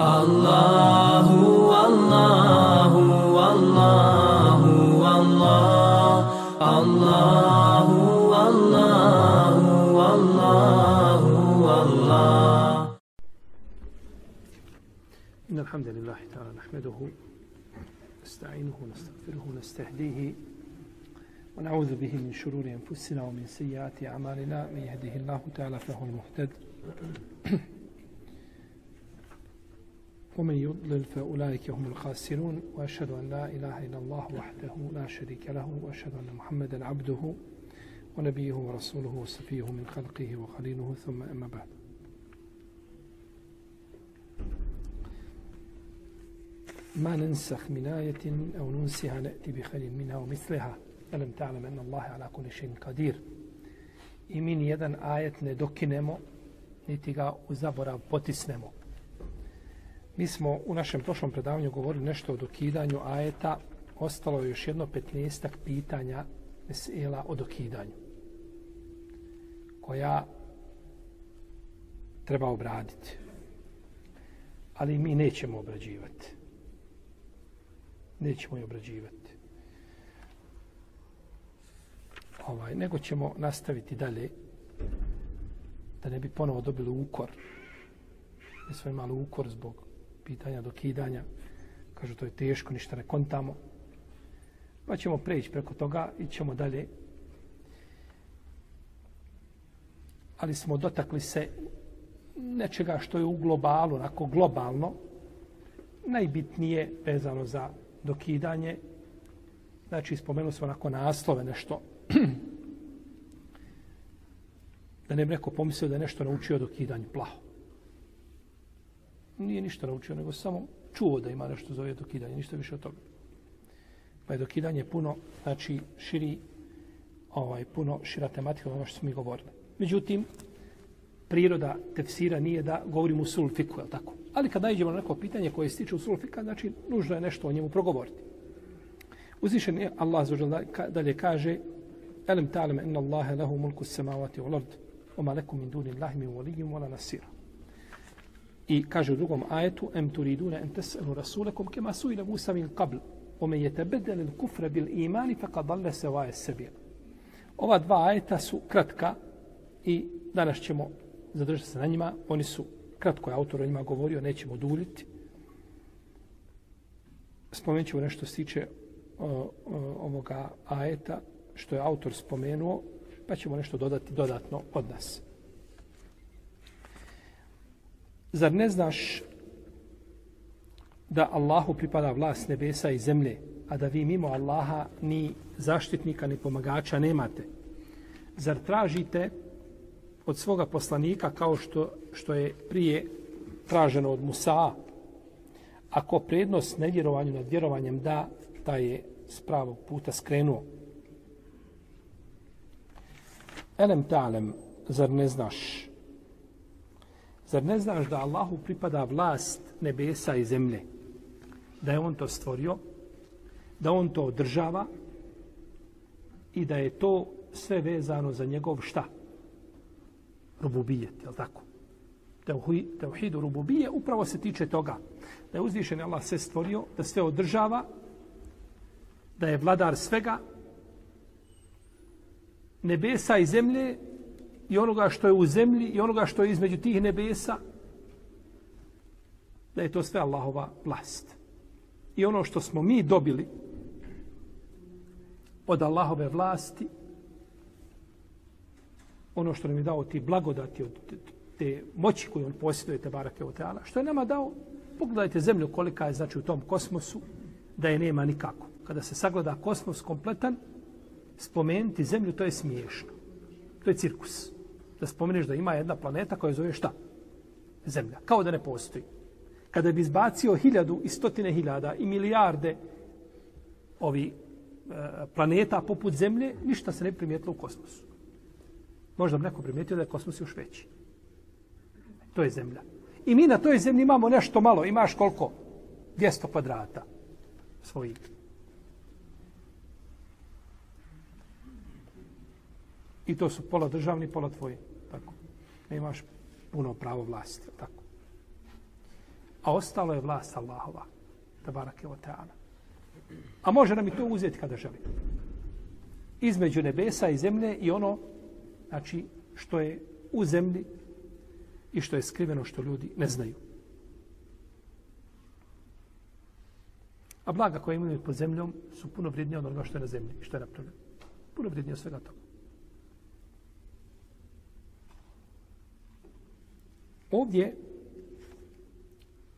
Allahu, Allahu, Allahu, Allah, Allahu, Allahu, Allahu, Allah. إن الحمد لله تعالى نحمده نستعينه ونستغفره ونستهديه ونعوذ به من شرور أنفسنا ومن سيئات أعمالنا. من يهده الله تعالى فهو المهتد. ومن يضلل فأولئك هم الخاسرون وأشهد أن لا إله إلا الله وحده لا شريك له وأشهد أن محمدا عبده ونبيه ورسوله وصفيه من خلقه وخليله ثم أما بعد. ما ننسخ من آية أو ننسها نأتي بخير منها ومثلها. ألم تعلم أن الله على كل شيء قدير. i mi nijedan ajet ne zaborav potisnemo. Mi smo u našem prošlom predavanju govorili nešto o dokidanju ajeta, ostalo je još jedno petnestak pitanja mesela o dokidanju, koja treba obraditi. Ali mi nećemo obrađivati. Nećemo je obrađivati. Ovaj, nego ćemo nastaviti dalje da ne bi ponovo dobili ukor. Ne svoj imali ukor zbog pitanja dokidanja. Kažu, to je teško, ništa ne kontamo. Pa ćemo preći preko toga i ćemo dalje. Ali smo dotakli se nečega što je u globalu, onako globalno, najbitnije vezano za dokidanje. Znači, spomenuli smo onako naslove nešto. da ne bi neko pomislio da je nešto naučio dokidanju plaho nije ništa naučio, nego samo čuo da ima nešto zove dokidanje, ništa više od toga. Pa je dokidanje puno, znači, širi, ovaj, puno šira tematika ono što smo mi govorili. Međutim, priroda tefsira nije da govorimo u sulfiku, je tako? Ali kad najđemo na neko pitanje koje se tiče u sulfika, znači, nužno je nešto o njemu progovoriti. Uzvišen je Allah dalje kaže Elem ta'lem inna Allahe lahu mulku samavati u lord oma lekum min duni Allahi min walijim wala nasira. I kaže u drugom ajetu em turiduna en teselu rasulakum kema suila Musa min qabl ome je tebedel al-kufra bil iman fe dalla se vaje sebil. Ova dva ajeta su kratka i danas ćemo zadržati se na njima. Oni su kratko je autor o njima govorio, nećemo duljiti. Spomenut ćemo nešto se tiče ovoga ajeta što je autor spomenuo, pa ćemo nešto dodati dodatno od nas. Zar ne znaš da Allahu pripada vlast nebesa i zemlje, a da vi mimo Allaha ni zaštitnika ni pomagača nemate? Zar tražite od svoga poslanika kao što, što je prije traženo od Musa, ako prednost nevjerovanju nad vjerovanjem da, taj je s pravog puta skrenuo. Elem talem, zar ne znaš Zar ne znaš da Allahu pripada vlast nebesa i zemlje? Da je on to stvorio, da on to održava i da je to sve vezano za njegov šta? Rububijet, je li tako? Teuhidu rububije upravo se tiče toga. Da je uzvišen Allah sve stvorio, da sve održava, da je vladar svega, nebesa i zemlje i onoga što je u zemlji i onoga što je između tih nebesa, da je to sve Allahova vlast. I ono što smo mi dobili od Allahove vlasti, ono što nam je dao ti blagodati od te moći koju on posjeduje, te barake od teala, što je nama dao, pogledajte zemlju kolika je znači u tom kosmosu, da je nema nikako. Kada se sagleda kosmos kompletan, spomenuti zemlju, to je smiješno. To je cirkus da spomeneš da ima jedna planeta koja zove šta? Zemlja. Kao da ne postoji. Kada bi izbacio hiljadu i stotine hiljada i milijarde ovi e, planeta poput Zemlje, ništa se ne primijetilo u kosmosu. Možda bi neko primijetio da je kosmos još veći. To je Zemlja. I mi na toj Zemlji imamo nešto malo. Imaš koliko? 200 kvadrata svojih. I to su pola državni, pola tvoji Ne imaš puno pravo vlasti, tako. A ostalo je vlast Allahova. Tabarake wa ta'ala. A može nam i to uzeti kada želi. Između nebesa i zemlje i ono, znači, što je u zemlji i što je skriveno što ljudi ne znaju. A blaga koje imaju pod zemljom su puno vrijednije od onoga što je na zemlji i što je napravljeno. Puno vrijednije od svega toga. Ovdje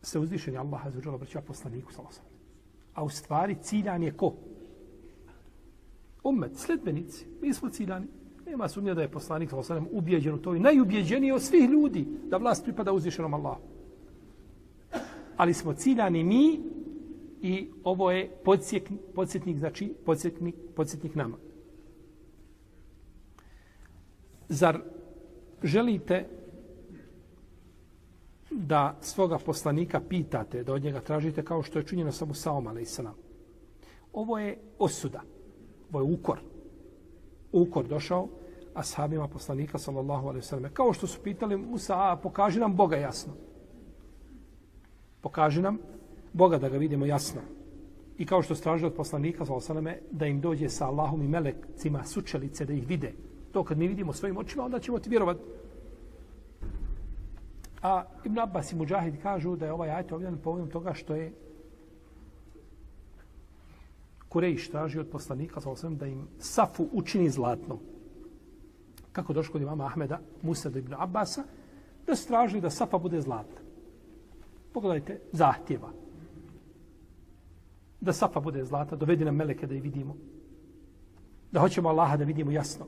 se uzvišen je Allah azuđala vrća poslaniku sa osam. A u stvari ciljan je ko? Umet, sledbenici. Mi smo ciljani. Nema sumnja da je poslanik sa osam ubjeđen u to i najubjeđeniji od svih ljudi da vlast pripada uzvišenom Allahu. Ali smo ciljani mi i ovo je podsjetnik, podsjetnik znači podsjetnik, podsjetnik nama. Zar želite da svoga poslanika pitate, da od njega tražite kao što je činjeno sa Musaom, ali i Ovo je osuda. Ovo je ukor. Ukor došao ashabima poslanika, sallallahu alaihi sallam. Kao što su pitali Musa, a, pokaži nam Boga jasno. Pokaži nam Boga da ga vidimo jasno. I kao što stražuje od poslanika, sallallahu alaihi sallam, da im dođe sa Allahom i melekcima sučelice da ih vide. To kad mi vidimo svojim očima, onda ćemo ti vjerovati A Ibn Abbas i Mujahid kažu da je ovaj ajet objavljen povodom toga što je Kurejš traži od poslanika sa osvijem da im safu učini zlatnom. Kako došlo kod imama Ahmeda, Musa do Ibn Abbasa, da su tražili da safa bude zlatna. Pogledajte, zahtjeva. Da safa bude zlata, dovedi nam meleke da je vidimo. Da hoćemo Allaha da vidimo jasno.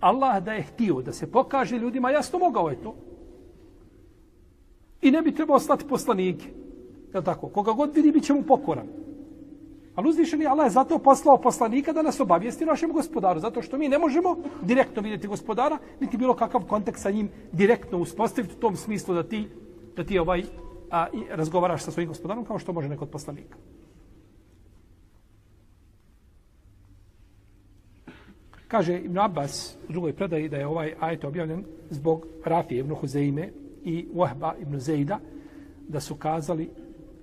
Allah da je htio da se pokaže ljudima jasno, mogao je to. I ne bi trebao slati poslanike. Je tako? Koga god vidi, bit će mu pokoran. Ali uzvišeni Allah je zato poslao poslanika da nas obavijesti našem gospodaru. Zato što mi ne možemo direktno vidjeti gospodara, niti bilo kakav kontakt sa njim direktno uspostaviti u tom smislu da ti, da ti ovaj, a, i razgovaraš sa svojim gospodarom kao što može nekod poslanika. Kaže Ibn Abbas u drugoj predaji da je ovaj ajet objavljen zbog Rafije ibn Huzeime, i Wahba ibn Zejda da su kazali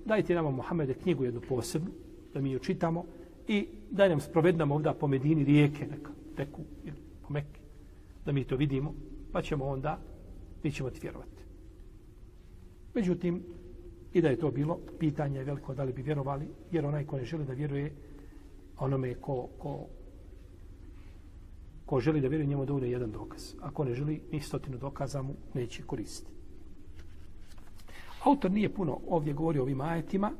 dajte nama Muhammede knjigu jednu posebnu da mi ju čitamo i daj nam sproved nam ovda po Medini rijeke neka teku ili po Mekke da mi to vidimo pa ćemo onda mi ćemo ti vjerovati. Međutim, i da je to bilo pitanje je veliko da li bi vjerovali jer onaj ko ne želi da vjeruje onome ko, ko ko želi da vjeruje njemu dovoljno jedan dokaz. Ako ne želi, ni stotinu dokaza mu neće koristiti. Autor nije puno ovdje govori o ovim ajetima,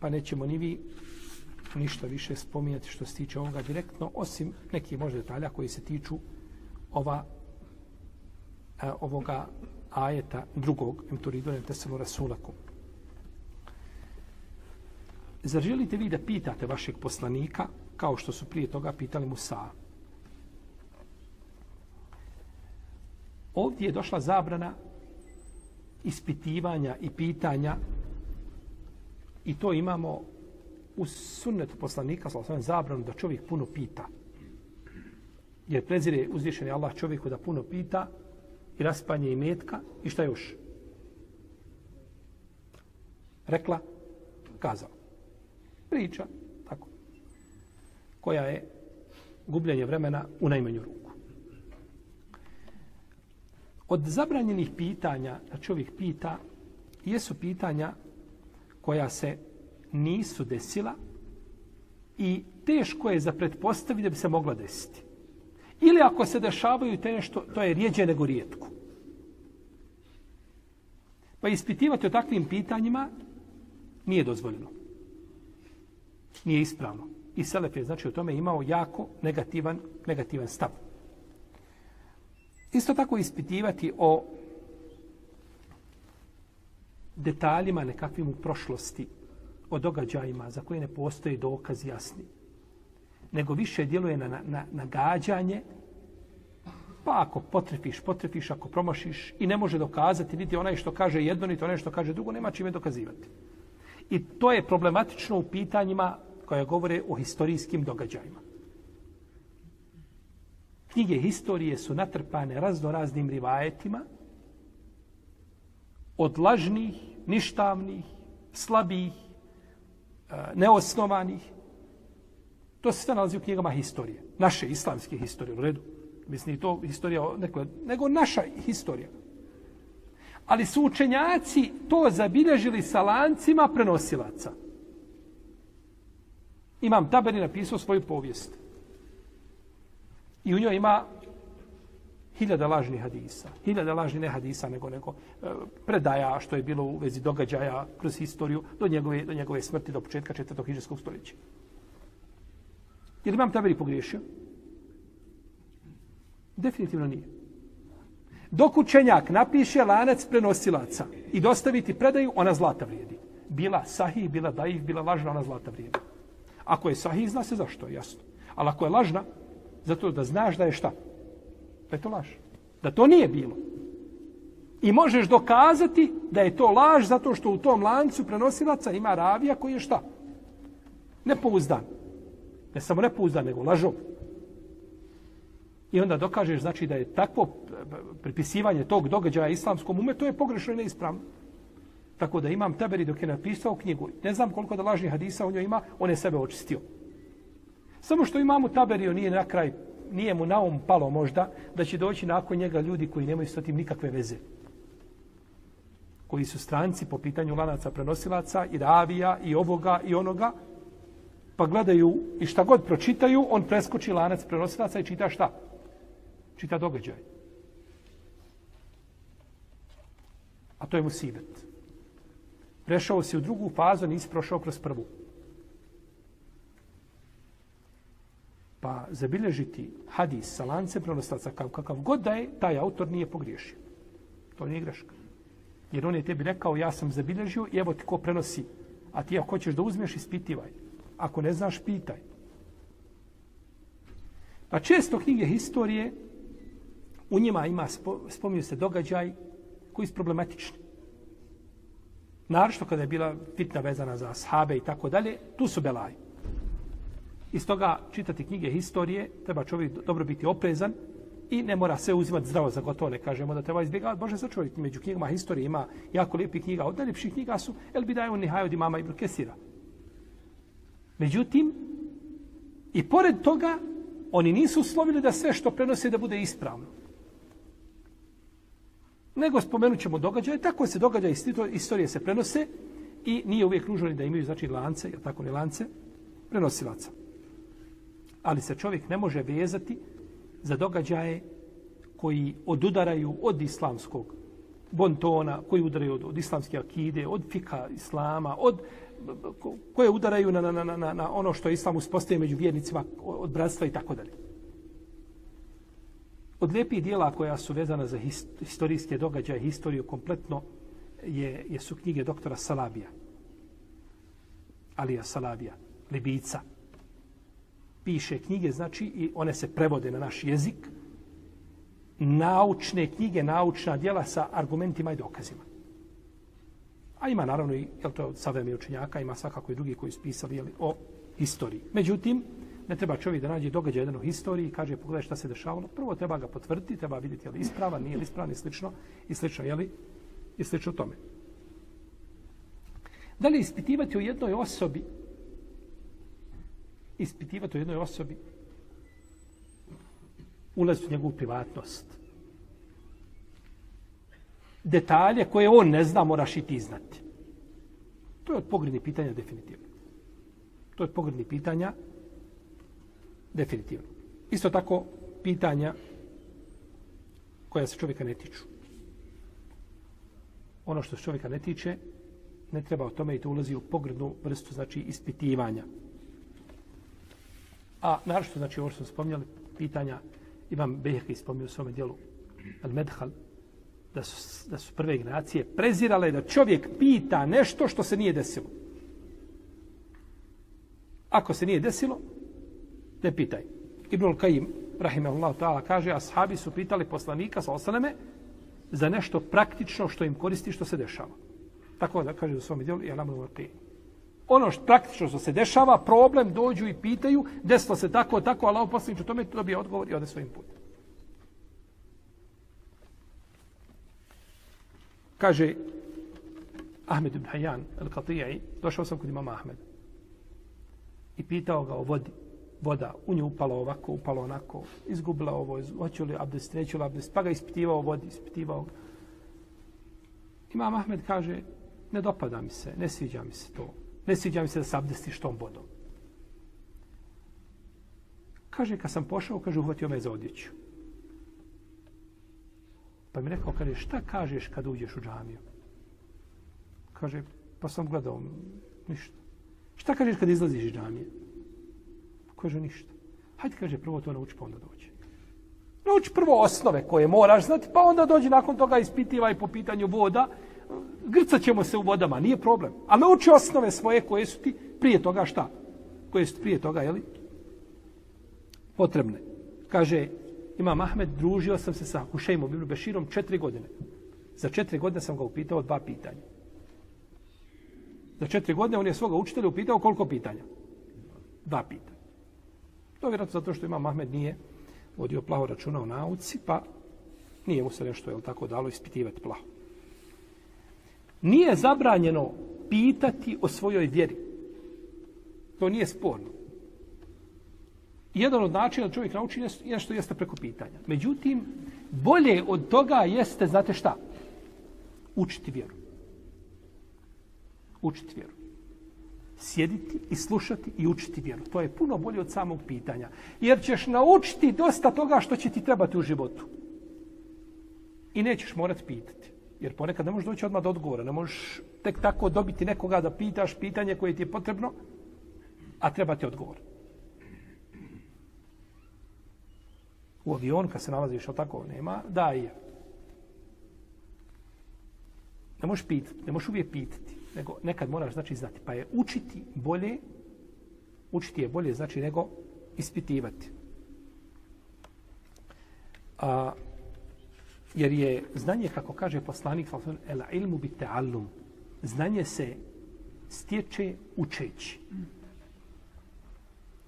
pa nećemo ni vi ništa više spominjati što se tiče ovoga direktno, osim nekih možda detalja koji se tiču ova, a, ovoga ajeta drugog, em turidu ne teselu rasulakum. Zar želite vi da pitate vašeg poslanika, kao što su prije toga pitali Musa? Ovdje je došla zabrana ispitivanja i pitanja i to imamo u sunnetu poslanika sa osvijem zabranu da čovjek puno pita. Jer prezire uzvišeni Allah čovjeku da puno pita i raspanje i metka i šta još? Rekla, kazao. Priča, tako. Koja je gubljenje vremena u najmanju ruku. Od zabranjenih pitanja da čovjek pita, jesu pitanja koja se nisu desila i teško je za pretpostaviti da bi se mogla desiti. Ili ako se dešavaju te nešto, to je rijeđe nego rijetko. Pa ispitivati o takvim pitanjima nije dozvoljeno. Nije ispravno. I Selef je znači o tome imao jako negativan, negativan stav. Isto tako ispitivati o detaljima nekakvim u prošlosti, o događajima za koje ne postoji dokaz jasni, nego više djeluje na, na, na gađanje, pa ako potrefiš, potrefiš, ako promašiš i ne može dokazati, niti onaj što kaže jedno, niti onaj što kaže drugo, nema čime dokazivati. I to je problematično u pitanjima koja govore o historijskim događajima knjige historije su natrpane raznoraznim rivajetima od lažnih, ništavnih, slabih, e, neosnovanih. To se sve nalazi u knjigama historije. Naše islamske historije, u redu. Mislim, to historija, neko, nego naša historija. Ali su učenjaci to zabilježili sa lancima prenosilaca. Imam Taberi napisao svoju povijest. I u njoj ima hiljada lažnih hadisa. Hiljada lažnih ne hadisa, nego, nego e, predaja što je bilo u vezi događaja kroz historiju do njegove, do njegove smrti do početka četvrtog hiđarskog stoljeća. Je li imam Taberi pogriješio? Definitivno nije. Dok učenjak napiše lanac prenosilaca i dostaviti predaju, ona zlata vrijedi. Bila sahih, bila daif, bila lažna, ona zlata vrijedi. Ako je sahih, zna se zašto, jasno. Ali ako je lažna, zato da znaš da je šta? Da je to laž. Da to nije bilo. I možeš dokazati da je to laž zato što u tom lancu prenosilaca ima ravija koji je šta? Nepouzdan. Ne samo nepouzdan, nego lažov. I onda dokažeš znači da je takvo pripisivanje tog događaja islamskom umetu je pogrešno i neispravno. Tako da imam Taberi dok je napisao knjigu, ne znam koliko da lažnih hadisa u njoj ima, on je sebe očistio. Samo što imamo Taberio nije na kraj, nije mu na um palo možda, da će doći nakon njega ljudi koji nemaju sa tim nikakve veze. Koji su stranci po pitanju lanaca prenosilaca i ravija i ovoga i onoga, pa gledaju i šta god pročitaju, on preskoči lanac prenosilaca i čita šta? Čita događaj. A to je musibet. Prešao si u drugu fazu, nisi prošao kroz prvu. Pa zabilježiti hadis sa lance prenoslaca kao kakav god da je, taj autor nije pogriješio. To nije greška. Jer on je tebi rekao, ja sam zabilježio i evo ti ko prenosi. A ti ako hoćeš da uzmeš, ispitivaj. Ako ne znaš, pitaj. Pa često knjige historije, u njima ima, spominju se događaj koji su problematični. Naravno kada je bila fitna vezana za sahabe i tako dalje, tu su belaji. Iz toga čitati knjige historije, treba čovjek dobro biti oprezan i ne mora sve uzimati zdravo za gotovo, ne kažemo da treba izbjegavati. Bože sačuvaj, čovjek, među knjigama historije ima jako lijepi knjiga. Od najljepših knjiga su El Bidaju Nihaj od imama Ibn Kesira. Međutim, i pored toga, oni nisu uslovili da sve što prenose da bude ispravno nego spomenut ćemo događaje, tako se događa istorije se prenose i nije uvijek nužno da imaju znači lance, jel tako ne lance, prenosilaca. Ali se čovjek ne može vezati za događaje koji odudaraju od islamskog bontona, koji udaraju od, od islamske akide, od fika islama, od koje udaraju na, na, na, na, na ono što islam uspostavio među vjernicima od bratstva i tako dalje. Od lijepih dijela koja su vezana za historijske događaje, historiju kompletno, je, je su knjige doktora Salabija. Alija Salabija, Libica. Piše knjige, znači, i one se prevode na naš jezik. Naučne knjige, naučna djela sa argumentima i dokazima. A ima naravno i, jel to od savremeni učenjaka, ima svakako i drugi koji su pisali jeli, o historiji. Međutim, Ne treba čovjek da nađe događaj jedan u historiji i kaže pogledaj šta se dešavalo. Prvo treba ga potvrditi, treba vidjeti je li ispravan, nije li ispravan i slično. I slično, je li? I slično tome. Da li ispitivati o jednoj osobi ispitivati u jednoj osobi ulaz u njegovu privatnost. Detalje koje on ne zna, moraš i ti znati. To je od pogrednih pitanja definitivno. To je od pogrednih pitanja definitivno. Isto tako pitanja koja se čovjeka ne tiču. Ono što se čovjeka ne tiče, ne treba o tome i to ulazi u pogrednu vrstu, znači ispitivanja. A naravno, znači, ovo što smo spomnjali, pitanja, Imam Behek spomnio u svome dijelu Al-Medhal, da su, da su prve generacije prezirale da čovjek pita nešto što se nije desilo. Ako se nije desilo, ne pitaj. Ibnul Kajim, rahimahullah ta'ala, kaže, ashabi su pitali poslanika sa osaneme za nešto praktično što im koristi što se dešava. Tako da kaže u svom dijelu, ja nam. Ono što praktično što se dešava, problem, dođu i pitaju, desilo se tako, tako, Allah ovo poslanič u tome dobije odgovor i ode svojim putem. Kaže Ahmed ibn Hayyan al-Qati'i, došao sam kod imama Ahmeda. I pitao ga o vodi. Voda u nju upala ovako, upala onako, izgubila ovo, hoću li abdest, neću li abdest, pa ga ispitivao vodi, ispitivao ga. Imam Ahmed kaže, ne dopada mi se, ne sviđa mi se to. Ne sviđa mi se da se abdestiš tom vodom. Kaže, kad sam pošao, kaže, uhvatio me za odjeću. Pa mi rekao, kaže, šta kažeš kad uđeš u džamiju? Kaže, pa sam gledao, ništa. Šta kažeš kad izlaziš iz džamije? Kaže, ništa. Hajde, kaže, prvo to nauči, pa onda dođe. Nauči prvo osnove koje moraš znati, pa onda dođi nakon toga ispitivaj po pitanju voda. Grcat ćemo se u vodama, nije problem. A nauči osnove svoje koje su ti prije toga šta? Koje su prije toga, jeli? Potrebne. Kaže, Imam Ahmed, družio sam se sa Hušejmom ibn Beširom četiri godine. Za četiri godine sam ga upitao dva pitanja. Za četiri godine on je svoga učitelja upitao koliko pitanja? Dva pitanja. To je vjerojatno zato što Imam Ahmed nije vodio plaho računa o nauci, pa nije mu se nešto je tako dalo ispitivati plaho. Nije zabranjeno pitati o svojoj vjeri. To nije sporno. Jedan od načina da čovjek nauči je što jeste preko pitanja. Međutim, bolje od toga jeste, znate šta? Učiti vjeru. Učiti vjeru. Sjediti i slušati i učiti vjeru. To je puno bolje od samog pitanja. Jer ćeš naučiti dosta toga što će ti trebati u životu. I nećeš morati pitati. Jer ponekad ne možeš doći odmah do odgovora. Ne možeš tek tako dobiti nekoga da pitaš pitanje koje ti je potrebno, a treba ti odgovor. U avionu kad se nalaziš od tako nema, da je. Ne možeš pitati, ne možeš uvijek pitati, nego nekad moraš znači znati. Pa je učiti bolje, učiti je bolje znači nego ispitivati. A, Jer je znanje, kako kaže poslanik, el ilmu bi ta'allum, znanje se stječe učeći.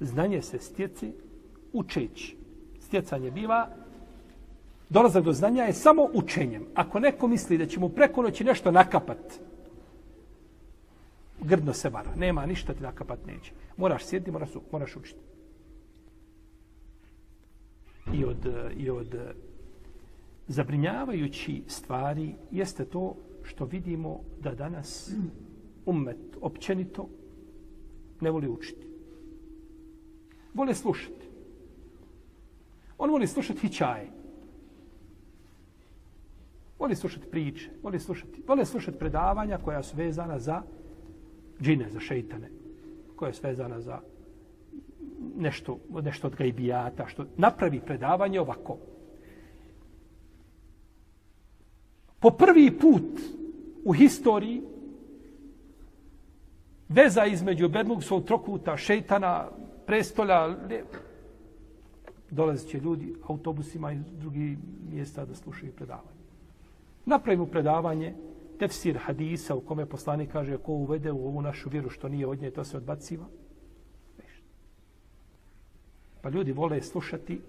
Znanje se stječe učeći. Stjecanje biva, dolazak do znanja je samo učenjem. Ako neko misli da će mu preko noći nešto nakapat, grdno se vara. Nema ništa ti nakapat neće. Moraš sjediti, moraš, moraš učiti. I od, i od zabrinjavajući stvari jeste to što vidimo da danas umet općenito ne voli učiti. Vole slušati. On voli slušati hićaje. Voli slušati priče. Voli slušati, voli slušati predavanja koja su vezana za džine, za šeitane. Koja su vezana za nešto, nešto od gajbijata. Što napravi predavanje ovako. Po prvi put u historiji veza između Bedlugsovog trokuta, šeitana, prestolja, dolazit će ljudi autobusima iz drugih mjesta da slušaju predavanje. Napravimo predavanje, tefsir hadisa u kome poslani kaže ko uvede u ovu našu vjeru što nije od nje, to se odbaciva. Pa ljudi vole slušati,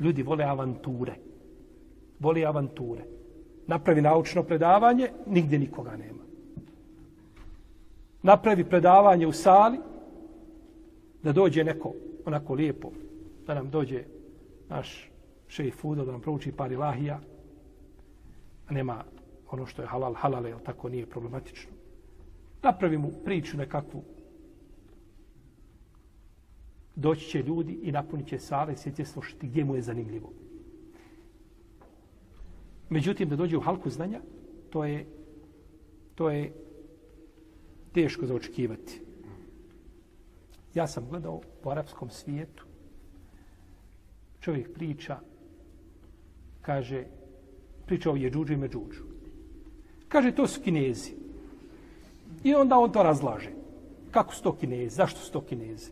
ljudi vole avanture. Vole avanture napravi naučno predavanje, nigdje nikoga nema. Napravi predavanje u sali, da dođe neko onako lijepo, da nam dođe naš šejh Fudo, da nam prouči par ilahija, a nema ono što je halal, halal je, tako nije problematično. Napravi mu priču nekakvu, doći će ljudi i napunit će sale i sjeće slušati gdje mu je zanimljivo. Međutim, da dođe u halku znanja, to je, to je teško za očekivati. Ja sam gledao u arapskom svijetu, čovjek priča, kaže, priča o jeđuđu i međuđu. Kaže, to su kinezi. I onda on to razlaže. Kako su to kinezi? Zašto su to kinezi?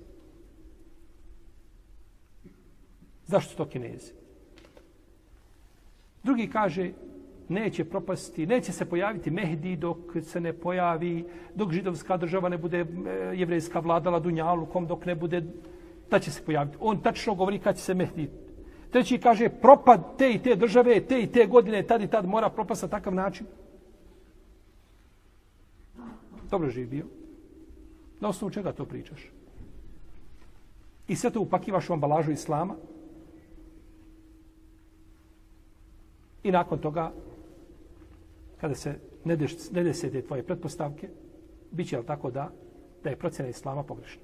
Zašto su to kinezi? Drugi kaže, neće propasti, neće se pojaviti Mehdi dok se ne pojavi, dok židovska država ne bude e, jevrejska vladala Dunjalukom, dok ne bude, da će se pojaviti. On tačno govori kad će se Mehdi. Treći kaže, propad te i te države, te i te godine, tad i tad mora propast na takav način. dobro živ bio. Na osnovu čega to pričaš? I sve to upakivaš u ambalažu islama. I nakon toga, kada se ne, deš, ne desete tvoje pretpostavke, bit će tako da, da je procjena islama pogrešna.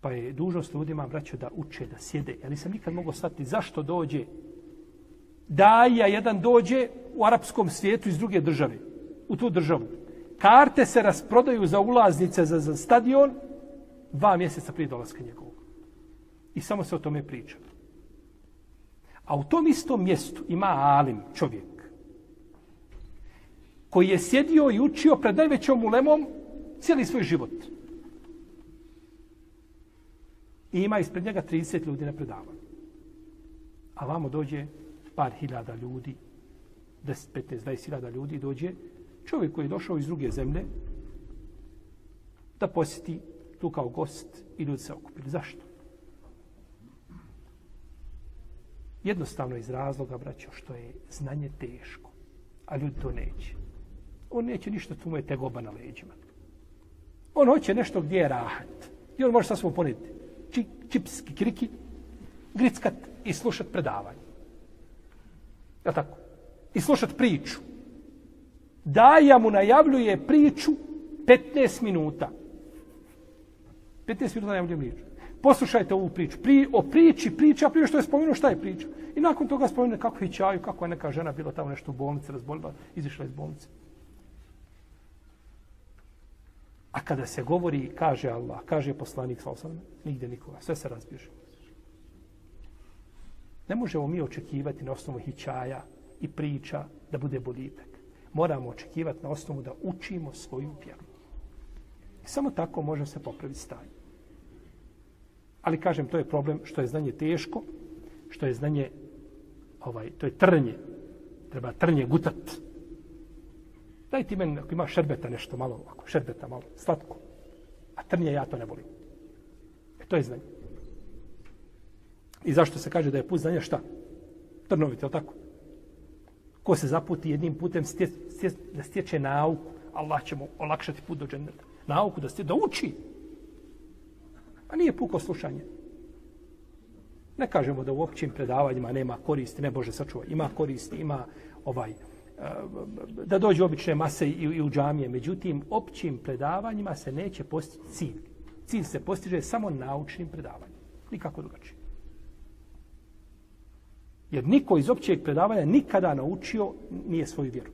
Pa je dužnost ljudima, braćo, da uče, da sjede. Ja nisam nikad mogao shvatiti zašto dođe daja jedan dođe u arapskom svijetu iz druge države, u tu državu. Karte se rasprodaju za ulaznice za, za stadion dva mjeseca prije dolaska njegovog. I samo se o tome priča. A u tom istom mjestu ima Alim, čovjek, koji je sjedio i učio pred najvećom ulemom cijeli svoj život. I ima ispred njega 30 ljudi na predavanju. A vamo dođe par hiljada ljudi, 10, 15, 20 hiljada ljudi dođe, čovjek koji je došao iz druge zemlje, da posjeti tu kao gost i ljudi se okupili. Zašto? Jednostavno iz razloga, braćo, što je znanje teško, a ljudi to neće. On neće ništa, tu mu je tegoba na leđima. On hoće nešto gdje je rahat. I on može sasvom svom Či, čipski kriki, grickat i slušat predavanje. Ja tako? I slušat priču. Daja mu najavljuje priču 15 minuta. 15 minuta najavljuje priču. Poslušajte ovu priču. Pri, o priči, priča, prije što je spomenuo šta je priča. I nakon toga spomenuo kako je čaju, kako je neka žena bila tamo nešto u bolnici, razbolila, izišla iz bolnice. A kada se govori, kaže Allah, kaže poslanik sa osam, nigde nikoga, sve se razbježe. Ne možemo mi očekivati na osnovu hićaja i priča da bude boljitak. Moramo očekivati na osnovu da učimo svoju vjeru. I samo tako može se popraviti stanje. Ali kažem, to je problem što je znanje teško, što je znanje, ovaj, to je trnje. Treba trnje gutat. Daj ti meni, ako ima šerbeta nešto malo, ako šerbeta malo, slatko. A trnje ja to ne volim. E to je znanje. I zašto se kaže da je put znanja šta? Trnovite, je tako? Ko se zaputi jednim putem stje, stje, da stječe nauku, Allah će mu olakšati put do dženneta. Nauku da stje, da uči. A nije puko slušanje. Ne kažemo da u općim predavanjima nema koristi, ne Bože sačuva. Ima koristi, ima ovaj eh, da dođu obične mase i, i u džamije. Međutim, općim predavanjima se neće postići cilj. Cilj se postiže samo naučnim predavanjem. Nikako drugačije. Jer niko iz općeg predavanja nikada naučio nije svoju vjeru.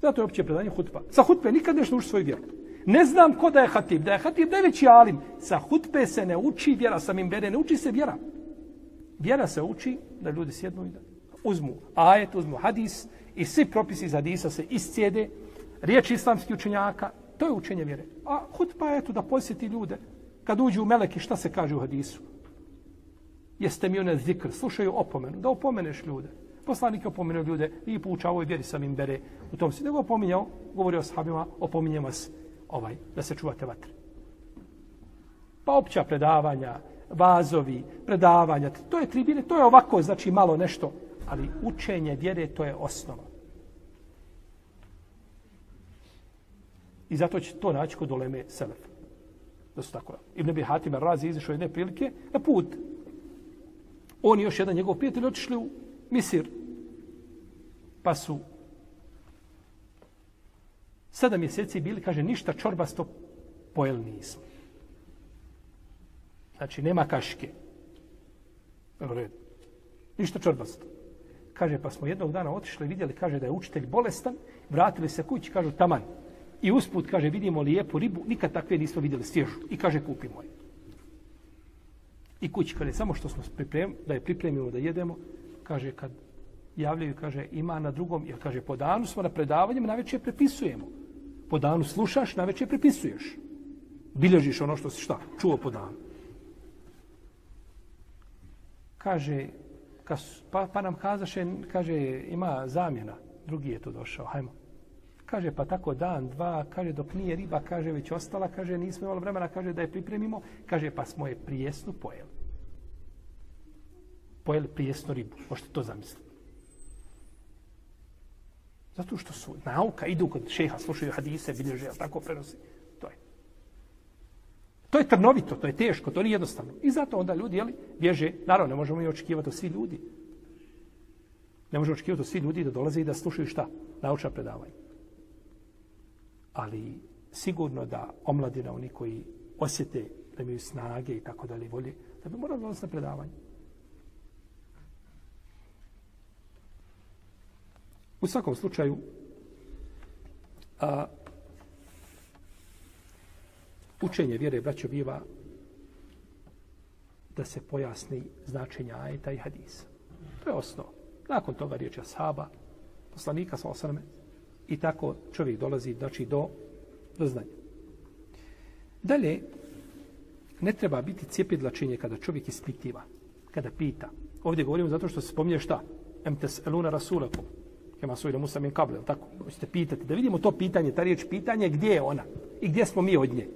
Zato je opće predavanje hutba. Sa hutbe nikad nešto uči svoju vjeru. Ne znam ko da je hatib. Da je hatib najveći alim. Sa hutbe se ne uči vjera. Sa mimbere ne uči se vjera. Vjera se uči da ljudi sjednu i da uzmu ajet, uzmu hadis i svi propisi iz hadisa se iscijede. Riječ islamskih učenjaka, to je učenje vjere. A hutba je tu da posjeti ljude. Kad uđu u meleki, šta se kaže u hadisu? jeste mi one zikr, slušaju opomenu, da opomeneš ljude. Poslanik je opomenuo ljude i poučavao ovoj vjeri sam im bere u tom se. Nego opominjao, govorio o sahabima, opominjem vas ovaj, da se čuvate vatre. Pa opća predavanja, vazovi, predavanja, to je tribine, to je ovako, znači malo nešto, ali učenje vjere to je osnova. I zato će to naći kod oleme Selefa. Da su tako. Ibn Abi Hatim razi izišao jedne prilike na put on i još jedan njegov prijatelj otišli u Misir. Pa su sedam mjeseci bili, kaže, ništa čorbasto pojeli nismo. Znači, nema kaške. Red. Ništa čorbasto. Kaže, pa smo jednog dana otišli, vidjeli, kaže, da je učitelj bolestan, vratili se kući, kažu, taman. I usput, kaže, vidimo lijepu ribu, nikad takve nismo vidjeli svježu. I kaže, kupimo je i kući, kaže, samo što smo pripremili, da je pripremimo da jedemo, kaže, kad javljaju, kaže, ima na drugom, jer kaže, po danu smo na predavanjem, na večer prepisujemo. Po danu slušaš, na večer prepisuješ. Bilježiš ono što si šta, čuo po danu. Kaže, kas, pa, pa nam kazaše, kaže, ima zamjena, drugi je tu došao, hajmo. Kaže, pa tako dan, dva, kaže, dok nije riba, kaže, već ostala, kaže, nismo imali vremena, kaže, da je pripremimo, kaže, pa smo je prijesnu pojeli. Pojeli prijesnu ribu, možete to zamisliti. Zato što su nauka, idu kod šeha, slušaju hadise, bilježe, ali tako prenosi. To je. To je trnovito, to je teško, to nije jednostavno. I zato onda ljudi, jeli, bježe, naravno, ne možemo i očekivati od svi ljudi. Ne možemo očekivati od svi ljudi da dolaze i da slušaju šta? Naučna predavanja. Ali sigurno da omladina, oni koji osjete da imaju snage i tako dalje volje, da bi morali dolaziti na predavanje. U svakom slučaju, a, učenje vjere, braćo, biva da se pojasni značenja ajeta i hadisa. To je osnov. Nakon toga riječ ashaba, poslanika sa osaname, i tako čovjek dolazi znači, do, do znanja. Dalje, ne treba biti cijepidlačenje kada čovjek ispitiva, kada pita. Ovdje govorimo zato što se spominje šta? Emtes eluna rasulakum. Kema sujda Musa min kable, tako? Hoćete pitati, da vidimo to pitanje, ta riječ pitanje, gdje je ona? I gdje smo mi od nje?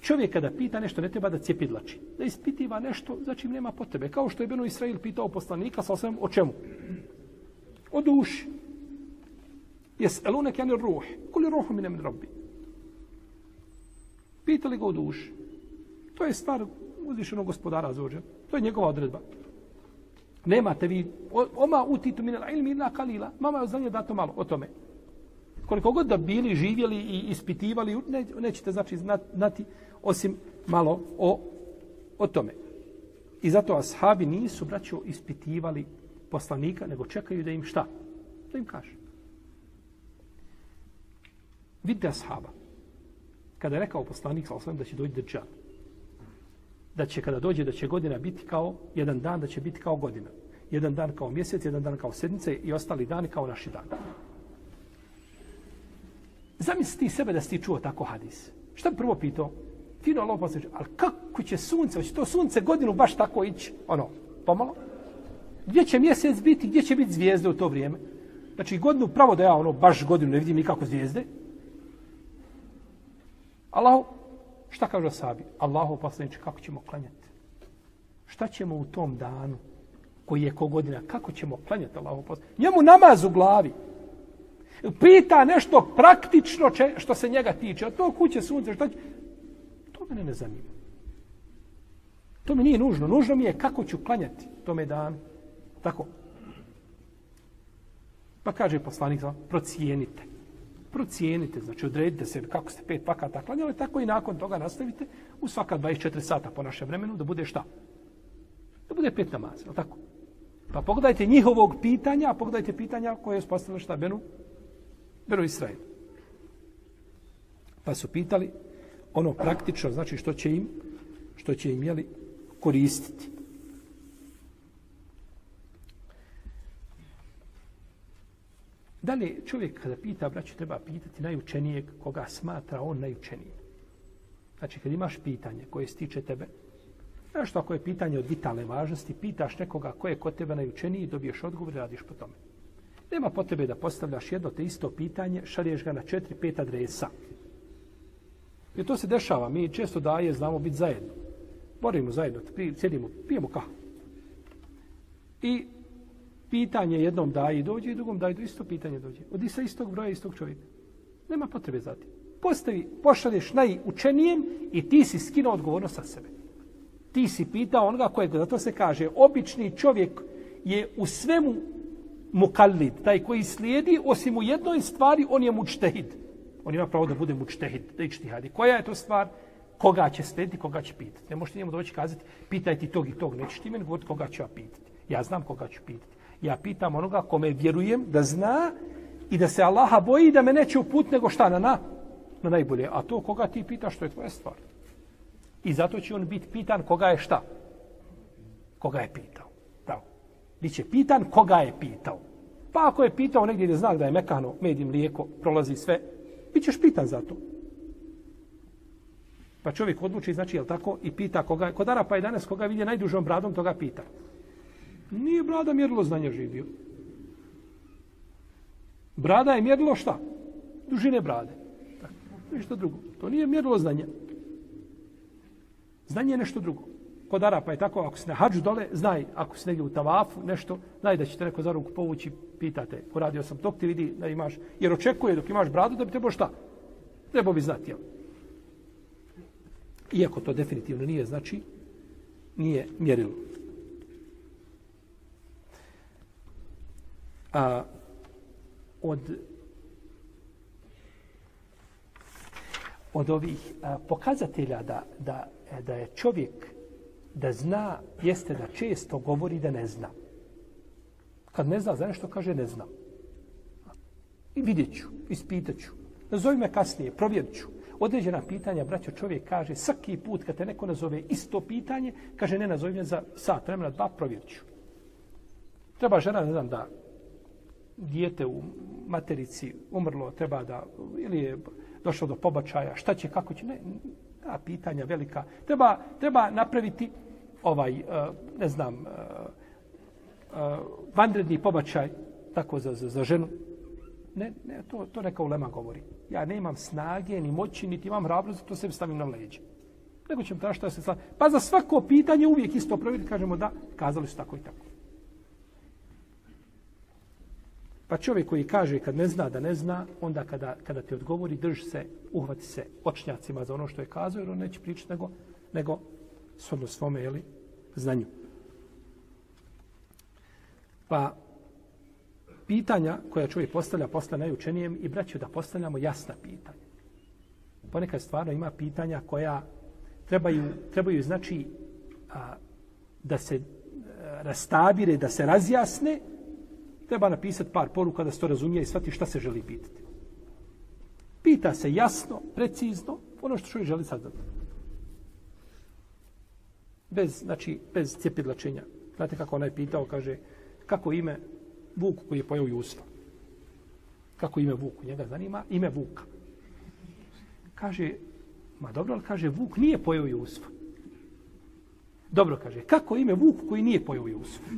Čovjek kada pita nešto, ne treba da cijepidlači. Da ispitiva nešto, znači nema potrebe. Kao što je Beno Israil pitao poslanika, sa osvijem, o čemu? O duši. Jes elunek jani ruh. Kuli ruhu minem rabbi. Pitali ga o duši. To je stvar uzvišenog gospodara Zođa. To je njegova odredba. Nemate vi, oma utitu minel ilmi na kalila. Mama je znanje dato malo o tome. Koliko god da bili, živjeli i ispitivali, ne, nećete znači znati osim malo o, o tome. I zato ashabi nisu, braćo, ispitivali poslanika, nego čekaju da im šta? Da im kaže. Vidite ashaba. Kada je rekao poslanik, sa osvijem, da će doći držav da će kada dođe da će godina biti kao jedan dan da će biti kao godina. Jedan dan kao mjesec, jedan dan kao sedmice i ostali dani kao naši dani. Zamisli ti sebe da si ti čuo tako hadis. Šta bi prvo pitao? Fino Allah posjeća, ali kako će sunce, hoće to sunce godinu baš tako ići? Ono, pomalo. Gdje će mjesec biti, gdje će biti zvijezde u to vrijeme? Znači godinu pravo da ja ono baš godinu ne vidim nikako zvijezde. Allah, Šta kaže asabi? Allahu poslaniče, kako ćemo klanjati? Šta ćemo u tom danu koji je ko godina? Kako ćemo klanjati Allahu poslaniče? Njemu namaz u glavi. Pita nešto praktično če, što se njega tiče. A to kuće sunce, šta će? To mene ne zanima. To mi nije nužno. Nužno mi je kako ću klanjati tome dan. Tako. Pa kaže poslanik, procijenite procijenite, znači odredite se kako ste pet vakata klanjali, tako i nakon toga nastavite u svaka 24 sata po našem vremenu da bude šta? Da bude pet namaza, je tako? Pa pogledajte njihovog pitanja, a pogledajte pitanja koje je spostavilo šta Benu? Benu Israel. Pa su pitali ono praktično, znači što će im, što će im jeli, koristiti. Da li čovjek kada pita, braću, treba pitati najučenijeg koga smatra on najučenijim. Znači, kad imaš pitanje koje se tiče tebe, nešto ako je pitanje od vitalne važnosti, pitaš nekoga ko je kod tebe najučeniji, dobiješ odgovor i radiš po tome. Nema potrebe da postavljaš jedno te isto pitanje, šalješ ga na četiri, pet adresa. I to se dešava, mi često daje, znamo biti zajedno. Borimo zajedno, sjedimo, pijemo kahu. I pitanje jednom daje i dođe i drugom daje isto pitanje dođe. Od sa istog broja istog čovjeka. Nema potrebe za ti. Postavi, pošalješ najučenijem i ti si skinuo odgovornost sa sebe. Ti si pitao onoga kojeg, zato se kaže, obični čovjek je u svemu mukallid, taj koji slijedi, osim u jednoj stvari, on je mučtehid. On ima pravo da bude mučtehid, da ići hadi. Koja je to stvar? Koga će slijediti, koga će pitati. Ne možete njemu doći kazati, pitaj ti tog i tog, nećeš ti meni govoriti koga ću ja pitati. Ja znam koga ću pitati. Ja pitam onoga kome vjerujem da zna i da se Allaha boji da me neće uput nego šta na na, na najbolje. A to koga ti pitaš, to je tvoja stvar. I zato će on biti pitan koga je šta? Koga je pitao. Bravo. Biće pitan koga je pitao. Pa ako je pitao negdje gdje znak da je mekano, med i mlijeko, prolazi sve, bit ćeš pitan za to. Pa čovjek odluči, znači, je tako, i pita koga, kod Arapa je danas koga vidje najdužom bradom, toga pita. Nije brada mjerilo znanja živio. Brada je mjerilo šta? Dužine brade. Tako, ništa drugo. To nije mjerilo znanja. Znanje je nešto drugo. kod Arapa je tako, ako si na hađu dole, znaj, ako si negdje u tavafu, nešto, znaj da će te neko za ruku povući, pitate, uradio sam to, ti vidi da imaš, jer očekuje dok imaš bradu da bi trebao šta? Trebao bi znati, jel? Iako to definitivno nije, znači, nije mjerilo. A, od od ovih a, pokazatelja da, da, da je čovjek da zna, jeste da često govori da ne zna. Kad ne zna za nešto, kaže ne znam. I vidjet ću, ispitat ću. Nazovi me kasnije, provjerit ću. Određena pitanja, braćo, čovjek kaže, svaki put kad te neko nazove isto pitanje, kaže, ne nazovi me za sat, vremena, dva, provjerit ću. Treba žena, ne znam, da dijete u materici umrlo, treba da, ili je došlo do pobačaja, šta će, kako će, ne, ta pitanja velika. Treba, treba napraviti ovaj, e, ne znam, e, e, vanredni pobačaj, tako za, za, za ženu. Ne, ne, to, to neka ulema govori. Ja nemam snage, ni moći, niti imam hrabrost, to se stavim na leđe. Nego ćem tražiti da se slavi. Pa za svako pitanje uvijek isto provjeriti, kažemo da, kazali su tako i tako. Pa čovjek koji kaže kad ne zna da ne zna, onda kada, kada ti odgovori, drži se, uhvati se očnjacima za ono što je kazao, jer on neće pričati nego, nego shodno svome, jeli, znanju. Pa, pitanja koja čovjek postavlja, posla najučenijem i braću da postavljamo jasna pitanja. Ponekad stvarno ima pitanja koja trebaju, trebaju znači, a, da se a, rastabire, da se razjasne, treba napisati par poruka da se to razumije i shvati šta se želi pitati. Pita se jasno, precizno, ono što čovjek želi saznati. Bez, znači, bez cjepidlačenja. Znate kako onaj pitao, kaže, kako ime Vuku koji je pojao Jusufa? Kako ime Vuku? Njega zanima ime Vuka. Kaže, ma dobro, ali kaže, Vuk nije pojao Jusufa. Dobro, kaže, kako ime Vuku koji nije pojao Jusufa?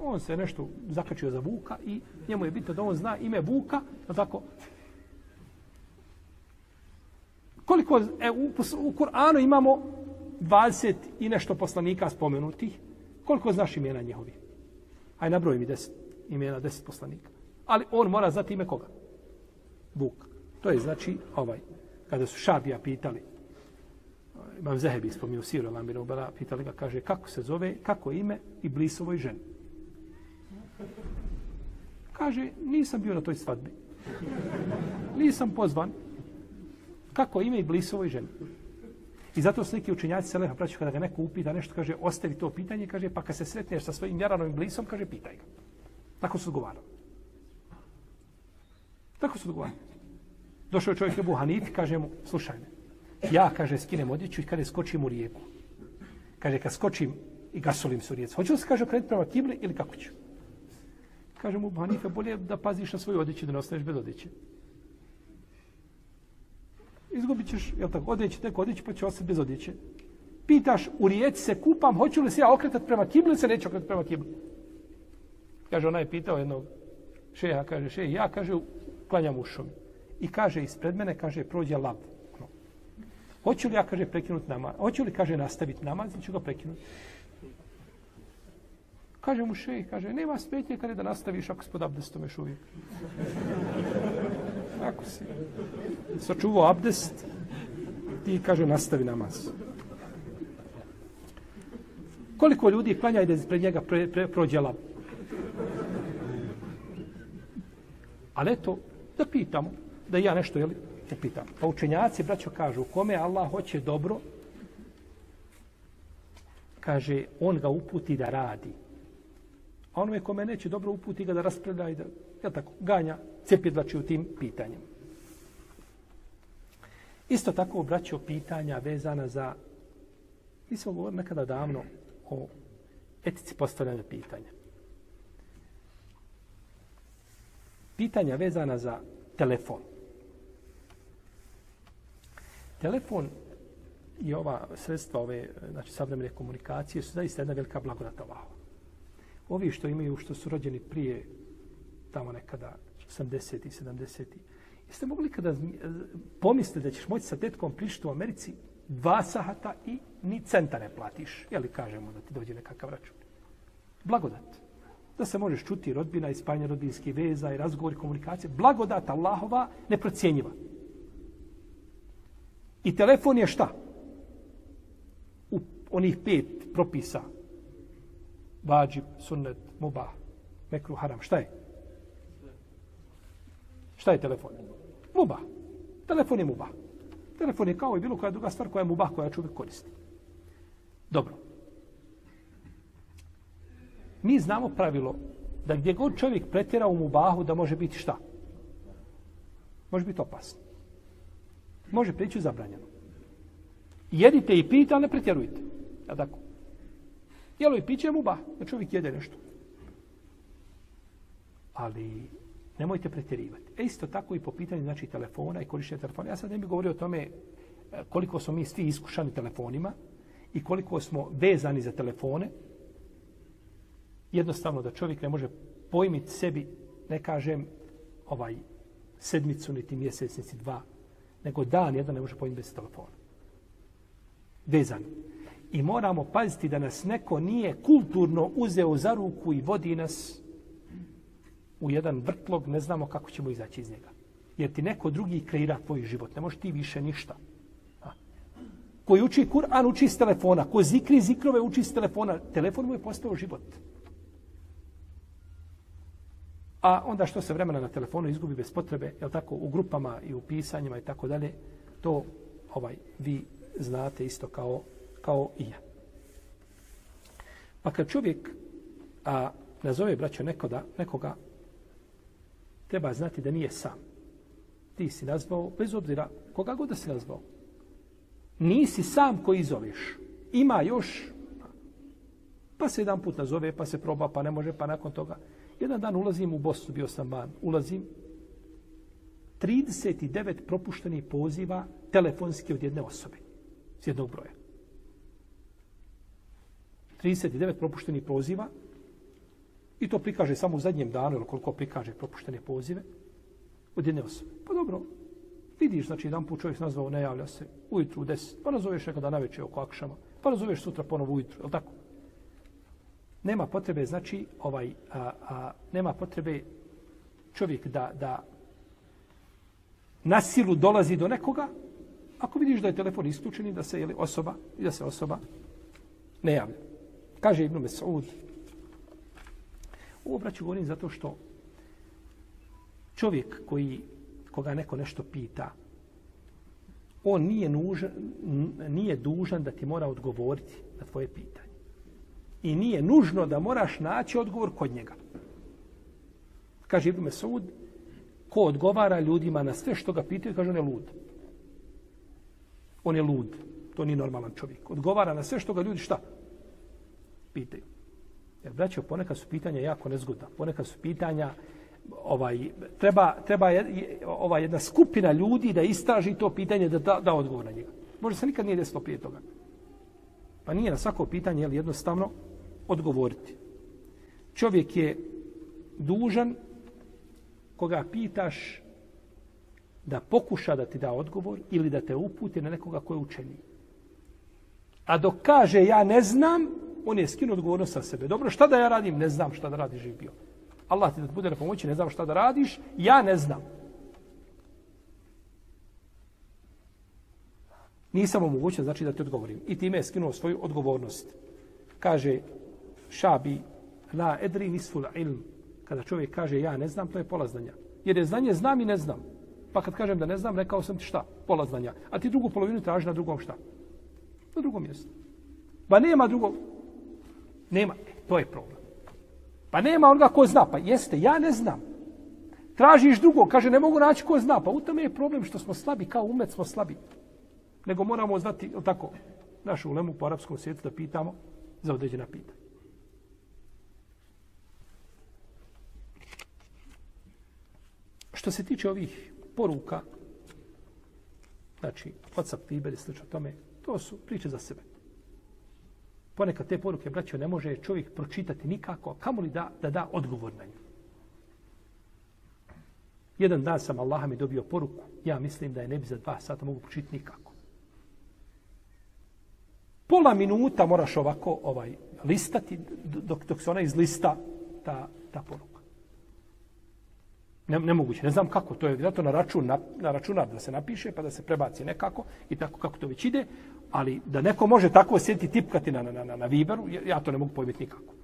On se nešto zakačio za Vuka i njemu je bitno da on zna ime Vuka, je tako. Koliko e, u, u Kur'anu imamo 20 i nešto poslanika spomenutih, koliko znaš imena njihovi? Aj nabroj mi 10 imena, 10 poslanika. Ali on mora znati ime koga? Vuka. To je znači ovaj, kada su Šabija pitali, Imam Zehebi spomenuo Siru Lamiru pitali ga, kaže, kako se zove, kako ime i blisovoj ženi. Kaže, nisam bio na toj svadbi. Nisam pozvan. Kako ime i blisovoj ženi. I zato sliki učenjaci Seleha praću kada ga neko upita nešto, kaže, ostavi to pitanje, kaže, pa kad se sretneš sa svojim jaranovim blisom, kaže, pitaj ga. Tako su odgovarali. Tako su odgovarali. Došao je čovjek Ebu Hanifi, kaže mu, slušaj me, ja, kaže, skinem odjeću i kada skočim u rijeku. Kaže, kad skočim i gasolim se u rijecu, hoću li se, kaže, okrenuti prema kibli ili kako ću? Kaže mu, Hanife, bolje da paziš na svoju odjeću, da ne ostaneš bez odjeće. Izgubit ćeš, jel tako, odjeći, tek odjeći, pa će ostati bez odjeće. Pitaš, u rijeci se kupam, hoću li se ja okretati prema kibli ili se neće okretati prema kibli? Kaže, ona je pitao jednog šeha, kaže, šeha, ja, kaže, klanjam ušom. I kaže, ispred mene, kaže, prođe lav. Hoću li ja, kaže, prekinuti namaz? Hoću li, kaže, nastaviti namaz ili ću ga prekinuti? Kaže mu šejh, kaže, nema smetnje kada da nastaviš ako spod abdestom još uvijek. Ako si sačuvao abdest, ti kaže, nastavi namaz. Koliko ljudi klanja i da pred njega pre, pre, prođe lab? Ali eto, da pitamo, da ja nešto, jeli, da pitam. Pa učenjaci, braćo, kažu, kome Allah hoće dobro, kaže, on ga uputi da radi. A onome kome neće dobro uputi ga da raspravlja i da, ja tako, ganja cepidlači u tim pitanjem. Isto tako obraćao pitanja vezana za, mi smo govorili nekada davno o etici postavljanja pitanja. Pitanja vezana za telefon. Telefon i ova sredstva ove, znači savremene komunikacije su zaista jedna velika blagodata Allahova ovi što imaju, što su rođeni prije tamo nekada 80. i 70. Jeste mogli kada pomislite da ćeš moći sa tetkom prišti u Americi dva sahata i ni centa ne platiš. Je li kažemo da ti dođe nekakav račun? Blagodat. Da se možeš čuti rodbina, ispanje rodbinskih veza i razgovor i komunikacije. Blagodat Allahova neprocijenjiva. I telefon je šta? U onih pet propisa. Vađib, sunnet, mubah, mekru, haram. Šta je? Šta je telefon? Mubah. Telefon je mubah. Telefon je kao i bilo koja druga stvar koja je mubah, koja čovjek koristi. Dobro. Mi znamo pravilo da gdje god čovjek pretjera u mubahu da može biti šta? Može biti opasno. Može prići u zabranjeno. Jedite i pijte, ali ne pretjerujte. Ja tako. Jelo i piće je mubah, da čovjek jede nešto. Ali nemojte pretjerivati. E isto tako i po pitanju znači, telefona i korištenja telefona. Ja sad ne bih govorio o tome e, koliko smo mi svi iskušani telefonima i koliko smo vezani za telefone. Jednostavno da čovjek ne može pojmiti sebi, ne kažem ovaj sedmicu, niti mjesec, niti dva, nego dan jedan ne može pojmiti bez telefona. Vezan. I moramo paziti da nas neko nije kulturno uzeo za ruku i vodi nas u jedan vrtlog, ne znamo kako ćemo izaći iz njega. Jer ti neko drugi kreira tvoj život, ne možeš ti više ništa. A. Koji uči Kur'an, uči s telefona. Ko zikri zikrove, uči s telefona. Telefon mu je postao život. A onda što se vremena na telefonu izgubi bez potrebe, je tako, u grupama i u pisanjima i tako dalje, to ovaj vi znate isto kao, kao i ja. Pa kad čovjek a, nazove braćo nekoda, nekoga treba znati da nije sam. Ti si nazvao, bez obzira koga god da si nazvao. Nisi sam koji zoveš. Ima još, pa se jedan put nazove, pa se proba, pa ne može, pa nakon toga. Jedan dan ulazim u Bosnu, bio sam van, ulazim, 39 propuštenih poziva telefonski od jedne osobe, s jednog broja. 39 propuštenih poziva, I to prikaže samo u zadnjem danu, ili koliko prikaže propuštene pozive od jedne osobe. Pa dobro, vidiš, znači, jedan put čovjek nazvao, ne javlja se, ujutru u deset, pa nazoveš nekada na večer oko akšama, pa nazoveš sutra ponovo ujutru, je tako? Nema potrebe, znači, ovaj, a, a, nema potrebe čovjek da, da na silu dolazi do nekoga, ako vidiš da je telefon isključen i da se, jeli, osoba, i da se osoba ne javlja. Kaže Ibn Mesud, Ovo braću govorim zato što čovjek koji, koga neko nešto pita, on nije, nužan, nije dužan da ti mora odgovoriti na tvoje pitanje. I nije nužno da moraš naći odgovor kod njega. Kaže Ibn Mesud, ko odgovara ljudima na sve što ga pitaju, kaže on je lud. On je lud. To nije normalan čovjek. Odgovara na sve što ga ljudi šta? Pitaju. Jer, braćo, ponekad su pitanja jako nezgodna. Ponekad su pitanja, ovaj, treba, treba je, ovaj, jedna skupina ljudi da istraži to pitanje, da da, da odgovor na njega. Možda se nikad nije desilo prije toga. Pa nije na svako pitanje jel, jednostavno odgovoriti. Čovjek je dužan koga pitaš da pokuša da ti da odgovor ili da te uputi na nekoga ko je učeni. A dok kaže ja ne znam, on je skinuo odgovornost sa sebe. Dobro, šta da ja radim? Ne znam šta da radi živ bio. Allah ti da bude na pomoći, ne znam šta da radiš, ja ne znam. Nisam omogućen, znači da ti odgovorim. I time je skinuo svoju odgovornost. Kaže Šabi, la edri nisful ilm. Kada čovjek kaže ja ne znam, to je pola znanja. Jer je znanje znam i ne znam. Pa kad kažem da ne znam, rekao sam ti šta? Pola znanja. A ti drugu polovinu traži na drugom šta? Na drugom mjestu. Ba nema drugog. Nema. E, to je problem. Pa nema onoga ko zna. Pa jeste, ja ne znam. Tražiš drugo, kaže, ne mogu naći ko zna. Pa u tome je problem što smo slabi, kao umet smo slabi. Nego moramo znati, tako, našu ulemu po arapskom svijetu da pitamo za određena pitanja. Što se tiče ovih poruka, znači, WhatsApp, Viber i sl. tome, to su priče za sebe ponekad te poruke, braćo, ne može čovjek pročitati nikako, kamo li da, da da odgovor na nju. Jedan dan sam Allaha mi dobio poruku, ja mislim da je ne bi za dva sata mogu pročitati nikako. Pola minuta moraš ovako ovaj listati dok, dok se ona izlista ta, ta poruka. Ne, nemoguće, ne znam kako, to je zato na, račun, na, na računar da se napiše pa da se prebaci nekako i tako kako to već ide, ali da neko može tako sjediti tipkati na, na, na, na Viberu, ja to ne mogu pojmiti nikako.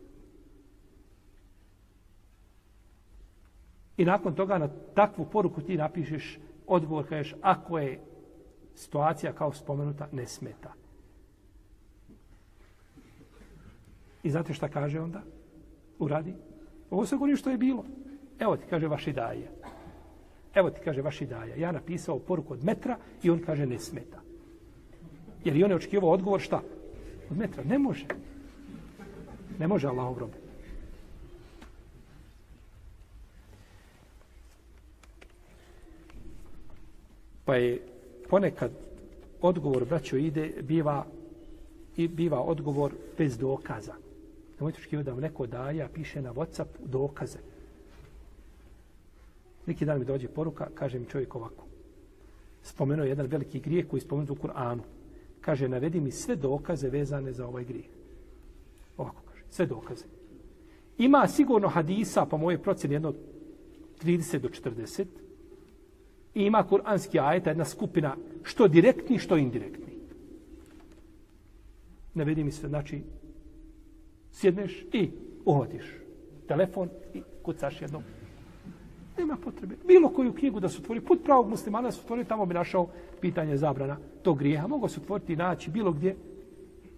I nakon toga na takvu poruku ti napišeš odgovor, kažeš, ako je situacija kao spomenuta, ne smeta. I znate šta kaže onda? Uradi. Ovo se govori što je bilo. Evo ti kaže vaši daje. Evo ti kaže vaši daje. Ja napisao poruku od metra i on kaže ne smeta. Jer i on je očekivao odgovor šta? Od metra. Ne može. Ne može Allah obrobe. Pa je ponekad odgovor, braćo, ide, biva, i biva odgovor bez dokaza. Nemojte očekivati da vam neko daje, a piše na Whatsapp dokaze. Neki dan mi dođe poruka, kaže mi čovjek ovako. Spomenuo jedan veliki grijeh koji spomenuo u Kur'anu. Kaže, navedi mi sve dokaze vezane za ovaj grijeh. Ovako kaže, sve dokaze. Ima sigurno hadisa, po moje procjeni, jedno 30 do 40, I ima kuranski ajeta, jedna skupina, što direktni, što indirektni. Navedi mi sve, znači, sjedneš i uhvatiš telefon i kucaš jednom. Nema potrebe. Bilo koju knjigu da se otvori, put pravog muslimana da se otvori, tamo bi našao pitanje zabrana tog grijeha. Mogu se otvoriti i naći bilo gdje.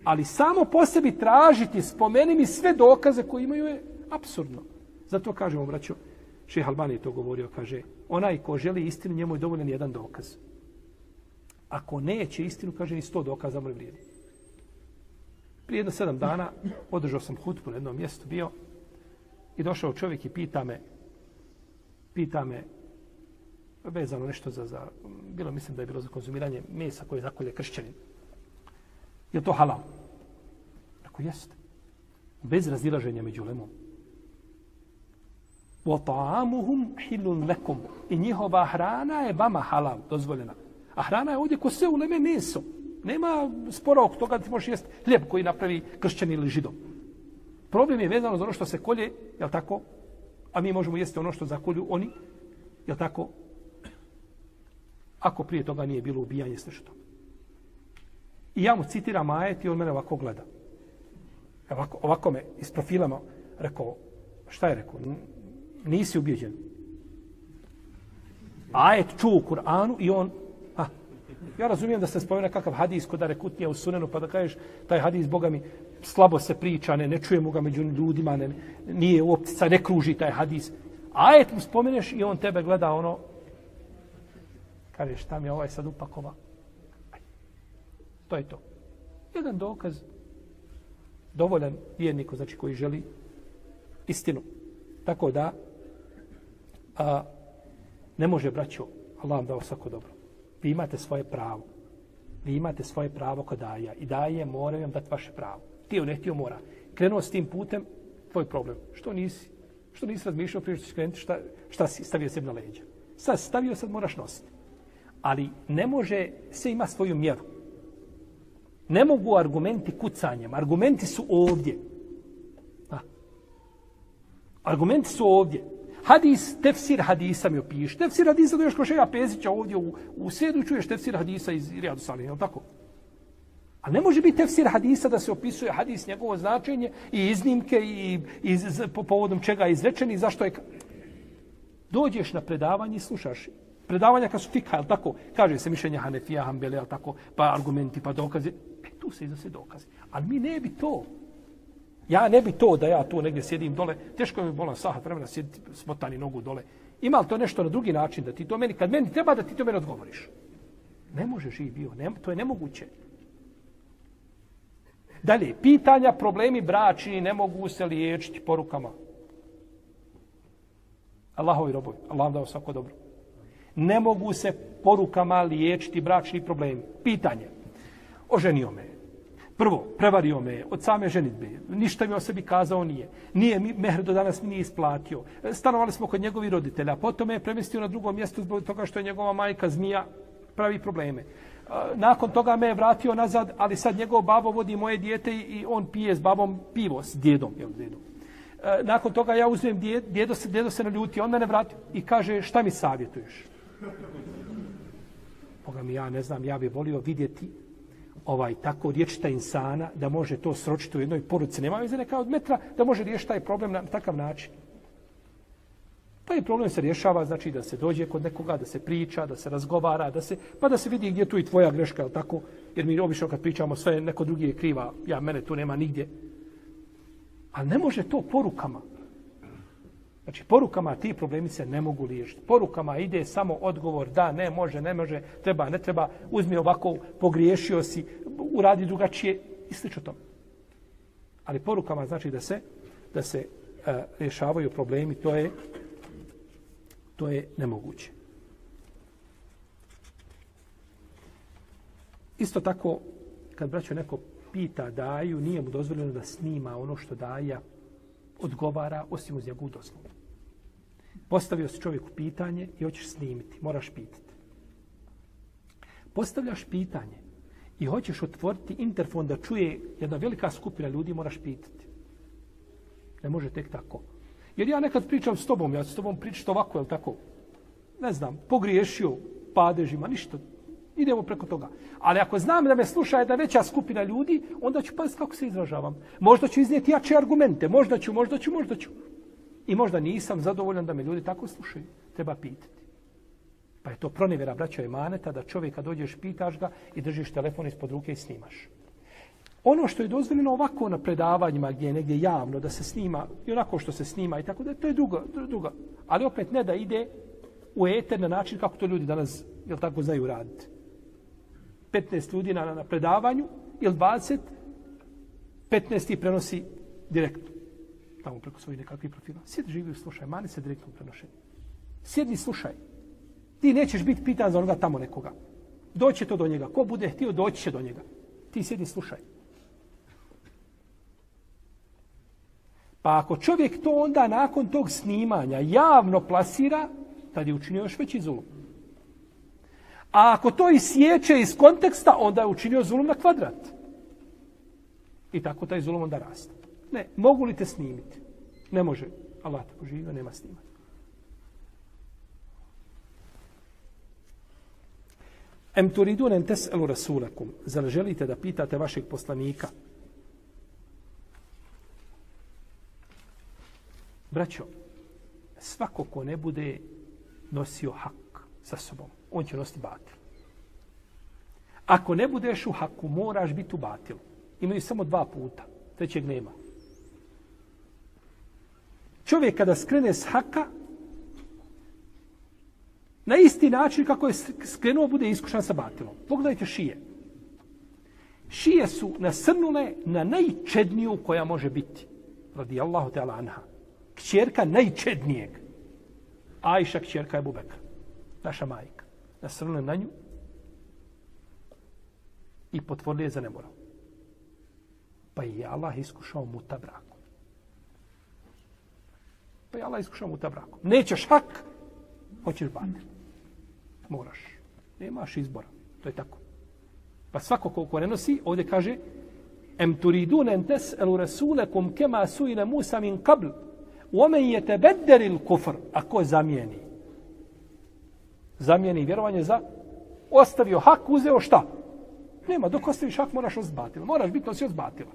Ali samo po sebi tražiti, spomeni mi sve dokaze koje imaju je absurdno. Zato kažemo, braćo, Šeha Albani je to govorio, kaže, onaj ko želi istinu, njemu je dovoljan jedan dokaz. Ako neće istinu, kaže, ni sto dokaza mu vrijedi. Prije jedno sedam dana održao sam hutbu na jednom mjestu bio i došao čovjek i pita me, pita me, vezano nešto za, za, bilo mislim da je bilo za konzumiranje mesa koje zakolje kršćanin. Je to halal? Ako jeste. Bez razilaženja među lemom. وَطَعَامُهُمْ حِلٌ لَكُمْ I njihova hrana je vama halal, dozvoljena. A hrana je ovdje ko sve uleme meso. Nema spora oko toga da ti možeš jesti hljeb koji napravi kršćan ili židom. Problem je vezano za ono što se kolje, je tako? A mi možemo jesti ono što zakolju oni, je tako? Ako prije toga nije bilo ubijanje s što. I ja mu citiram ajet i on mene ovako gleda. Ovako, ovako me iz profilama rekao, šta je rekao? nisi ubijeđen. Ajet čuo u Kur'anu i on, ja razumijem da se spomene kakav hadis kod da u sunenu, pa da kažeš, taj hadis, Boga mi, slabo se priča, ne, ne čujemo ga među ljudima, ne, nije u optica, ne kruži taj hadis. Ajet mu spomeneš i on tebe gleda ono, kaže, šta mi je ovaj sad upakova? To je to. Jedan dokaz, dovoljan vjerniku, znači koji želi istinu. Tako da, a, ne može braćo, Allah vam dao svako dobro. Vi imate svoje pravo. Vi imate svoje pravo kod daja. I daje moraju vam dati vaše pravo. Ti ne htio mora. Krenuo s tim putem, tvoj problem. Što nisi? Što nisi razmišljao prije što krenuti, šta, šta si stavio sebi na leđa? Sad stavio, sad moraš nositi. Ali ne može, se ima svoju mjeru. Ne mogu argumenti kucanjem. Argumenti su ovdje. A. Argumenti su ovdje. Hadis, tefsir hadisa mi opiš. Tefsir hadisa dođeš kod Šeja Pezića ovdje u, u sredu čuješ tefsir hadisa iz Rijadu Salina, je tako? A ne može biti tefsir hadisa da se opisuje hadis njegovo značenje i iznimke i, i po povodom čega je izrečen i zašto je... Dođeš na predavanje i slušaš predavanja kad su fika, je tako? Kaže se mišljenje Hanefija, Hanbele, jel tako? Pa argumenti, pa dokaze. E, tu se iznose dokaze. Ali mi ne bi to. Ja ne bi to da ja tu negdje sjedim dole, teško mi bolan sahat vremena sjediti smotani nogu dole. Ima li to nešto na drugi način da ti to meni, kad meni treba da ti to meni odgovoriš? Ne možeš i bio, ne, to je nemoguće. Dalje, pitanja, problemi bračni ne mogu se liječiti porukama. Allahovi robovi, Allah vam dao svako dobro. Ne mogu se porukama liječiti bračni problemi. Pitanje. Oženio me. Prvo, prevario me od same ženitbe. Ništa mi o sebi kazao nije. Nije mi, mehr do danas mi nije isplatio. Stanovali smo kod njegovih roditelja. Potom me je premestio na drugo mjesto zbog toga što je njegova majka zmija pravi probleme nakon toga me je vratio nazad, ali sad njegov babo vodi moje dijete i, on pije s babom pivo, s djedom, jel, djedom. E, nakon toga ja uzmem djed, djedo se, djedo se naljuti, on mene vrati i kaže, šta mi savjetuješ? Boga mi ja ne znam, ja bih volio vidjeti ovaj tako riječita insana da može to sročiti u jednoj poruci. Nema veze neka od metra da može riješiti taj problem na takav način. Pa i problem se rješava, znači da se dođe kod nekoga, da se priča, da se razgovara, da se, pa da se vidi gdje tu i tvoja greška, je tako? Jer mi obično kad pričamo sve, neko drugi je kriva, ja, mene tu nema nigdje. A ne može to porukama. Znači, porukama ti problemi se ne mogu liješiti. Porukama ide samo odgovor, da, ne, može, ne može, treba, ne treba, uzmi ovako, pogriješio si, uradi drugačije, i slično tome. Ali porukama znači da se, da se uh, rješavaju problemi, to je, to je nemoguće. Isto tako, kad braćo neko pita daju, nije mu dozvoljeno da snima ono što daja odgovara osim uz njegovu dozvolu. Postavio se čovjeku pitanje i hoćeš snimiti, moraš pitati. Postavljaš pitanje i hoćeš otvoriti interfon da čuje jedna velika skupina ljudi, moraš pitati. Ne može tek tako. Jer ja nekad pričam s tobom, ja s tobom pričam ovako, jel tako? Ne znam, pogriješio padežima, ništa. Idemo preko toga. Ali ako znam da me sluša jedna veća skupina ljudi, onda ću paziti kako se izražavam. Možda ću iznijeti jače argumente. Možda ću, možda ću, možda ću. I možda nisam zadovoljan da me ljudi tako slušaju. Treba pitati. Pa je to pronevjera braća i maneta da čovjeka dođeš, pitaš ga i držiš telefon ispod ruke i snimaš. Ono što je dozvoljeno ovako na predavanjima gdje je negdje javno da se snima i onako što se snima i tako da to je dugo, dugo. Ali opet ne da ide u eter na način kako to ljudi danas jel tako znaju raditi. 15 ljudi na, na predavanju ili 20, 15 ih prenosi direktno. Tamo preko svojih nekakvih profila. Sjedi živi i slušaj, mani se direktno prenošenje. Sjedni slušaj. Ti nećeš biti pitan za onoga tamo nekoga. Doće to do njega. Ko bude htio, doći će do njega. Ti sjedi slušaj. Pa ako čovjek to onda nakon tog snimanja javno plasira, tad je učinio još veći zulum. A ako to isječe iz konteksta, onda je učinio zulum na kvadrat. I tako taj zulum onda raste. Ne, mogu li te snimiti? Ne može. Allah te poživio, nema snimati. Em turidun en tes'elu rasulakum. Zar želite da pitate vašeg poslanika? Braćo, svako ko ne bude nosio hak sa sobom, on će nositi batil. Ako ne budeš u haku, moraš biti u batilu. Imaju samo dva puta, trećeg nema. Čovjek kada skrene s haka, na isti način kako je skrenuo, bude iskušan sa batilom. Pogledajte šije. Šije su nasrnule na najčedniju koja može biti. Radi Allahu te anha. Kćerka najčednijeg. Ajša kćerka je Bubeka. Naša majka. Nasrnule na nju i potvorili je za nemoral. Pa je Allah iskušao muta braku. Pa je Allah iskušao muta braku. Nećeš hak, hoćeš batir. Moraš. Nemaš izbora. To je tako. Pa svako koliko ne nosi, ovdje kaže Em turidun en tes elu rasulekum kema suile Musa min qabl Omen je te bedderil kufr Ako zamijeni Zamijeni vjerovanje za Ostavio hak, uzeo šta? Nema, dok ostaviš hak moraš ozbatila. Moraš biti nosi ozbatila.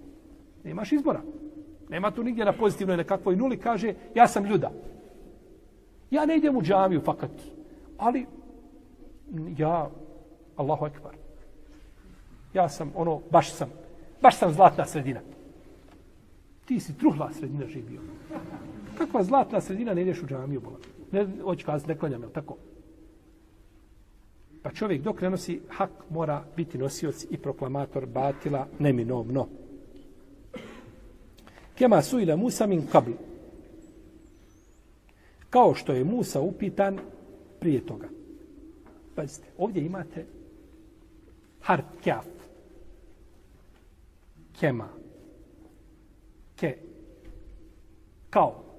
Nemaš izbora. Nema tu nigdje na pozitivnoj nekakvoj nuli, kaže, ja sam ljuda. Ja ne idem u džamiju, fakat. Ali, ja, Allahu ekbar. Ja sam, ono, baš sam, baš sam zlatna sredina. Ti si truhla sredina živio. Kakva zlatna sredina, ne ideš u džamiju, bola. Ne, hoću kazati, ne klanjam, tako? Pa čovjek dok ne nosi hak mora biti nosioc i proklamator batila neminovno. Kema su ila Musa min kabl. Kao što je Musa upitan prije toga. Pazite, ovdje imate harf kjaf. Kema. Ke. Kao.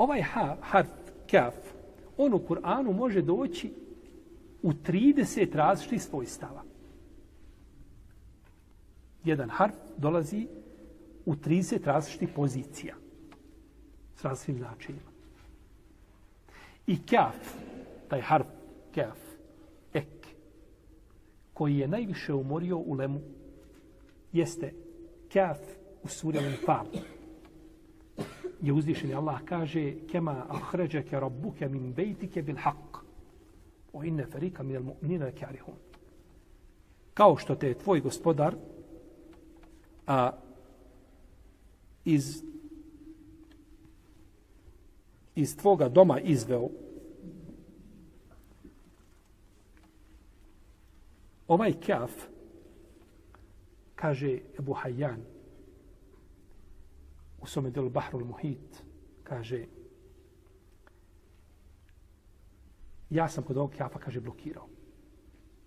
Ovaj harf kaf, on u Kur'anu može doći u 30 različitih svojstava. Jedan harf dolazi u 30 različitih pozicija s različitim značenjima. I kaf, taj harf, kaf, ek, koji je najviše umorio u lemu, jeste kaf u suri Al-Fatiha. Je uzvišeni Allah kaže kema ahređeke rabbuke min bejtike bil haq. O inne ferika min al-mu'minina karihun. Kao što te je tvoj gospodar a, iz iz tvoga doma izveo ovaj kaf kaže Ebu Hayyan u svome delu Bahrul Muhit kaže ja sam kod ovog kjafa, kaže blokirao.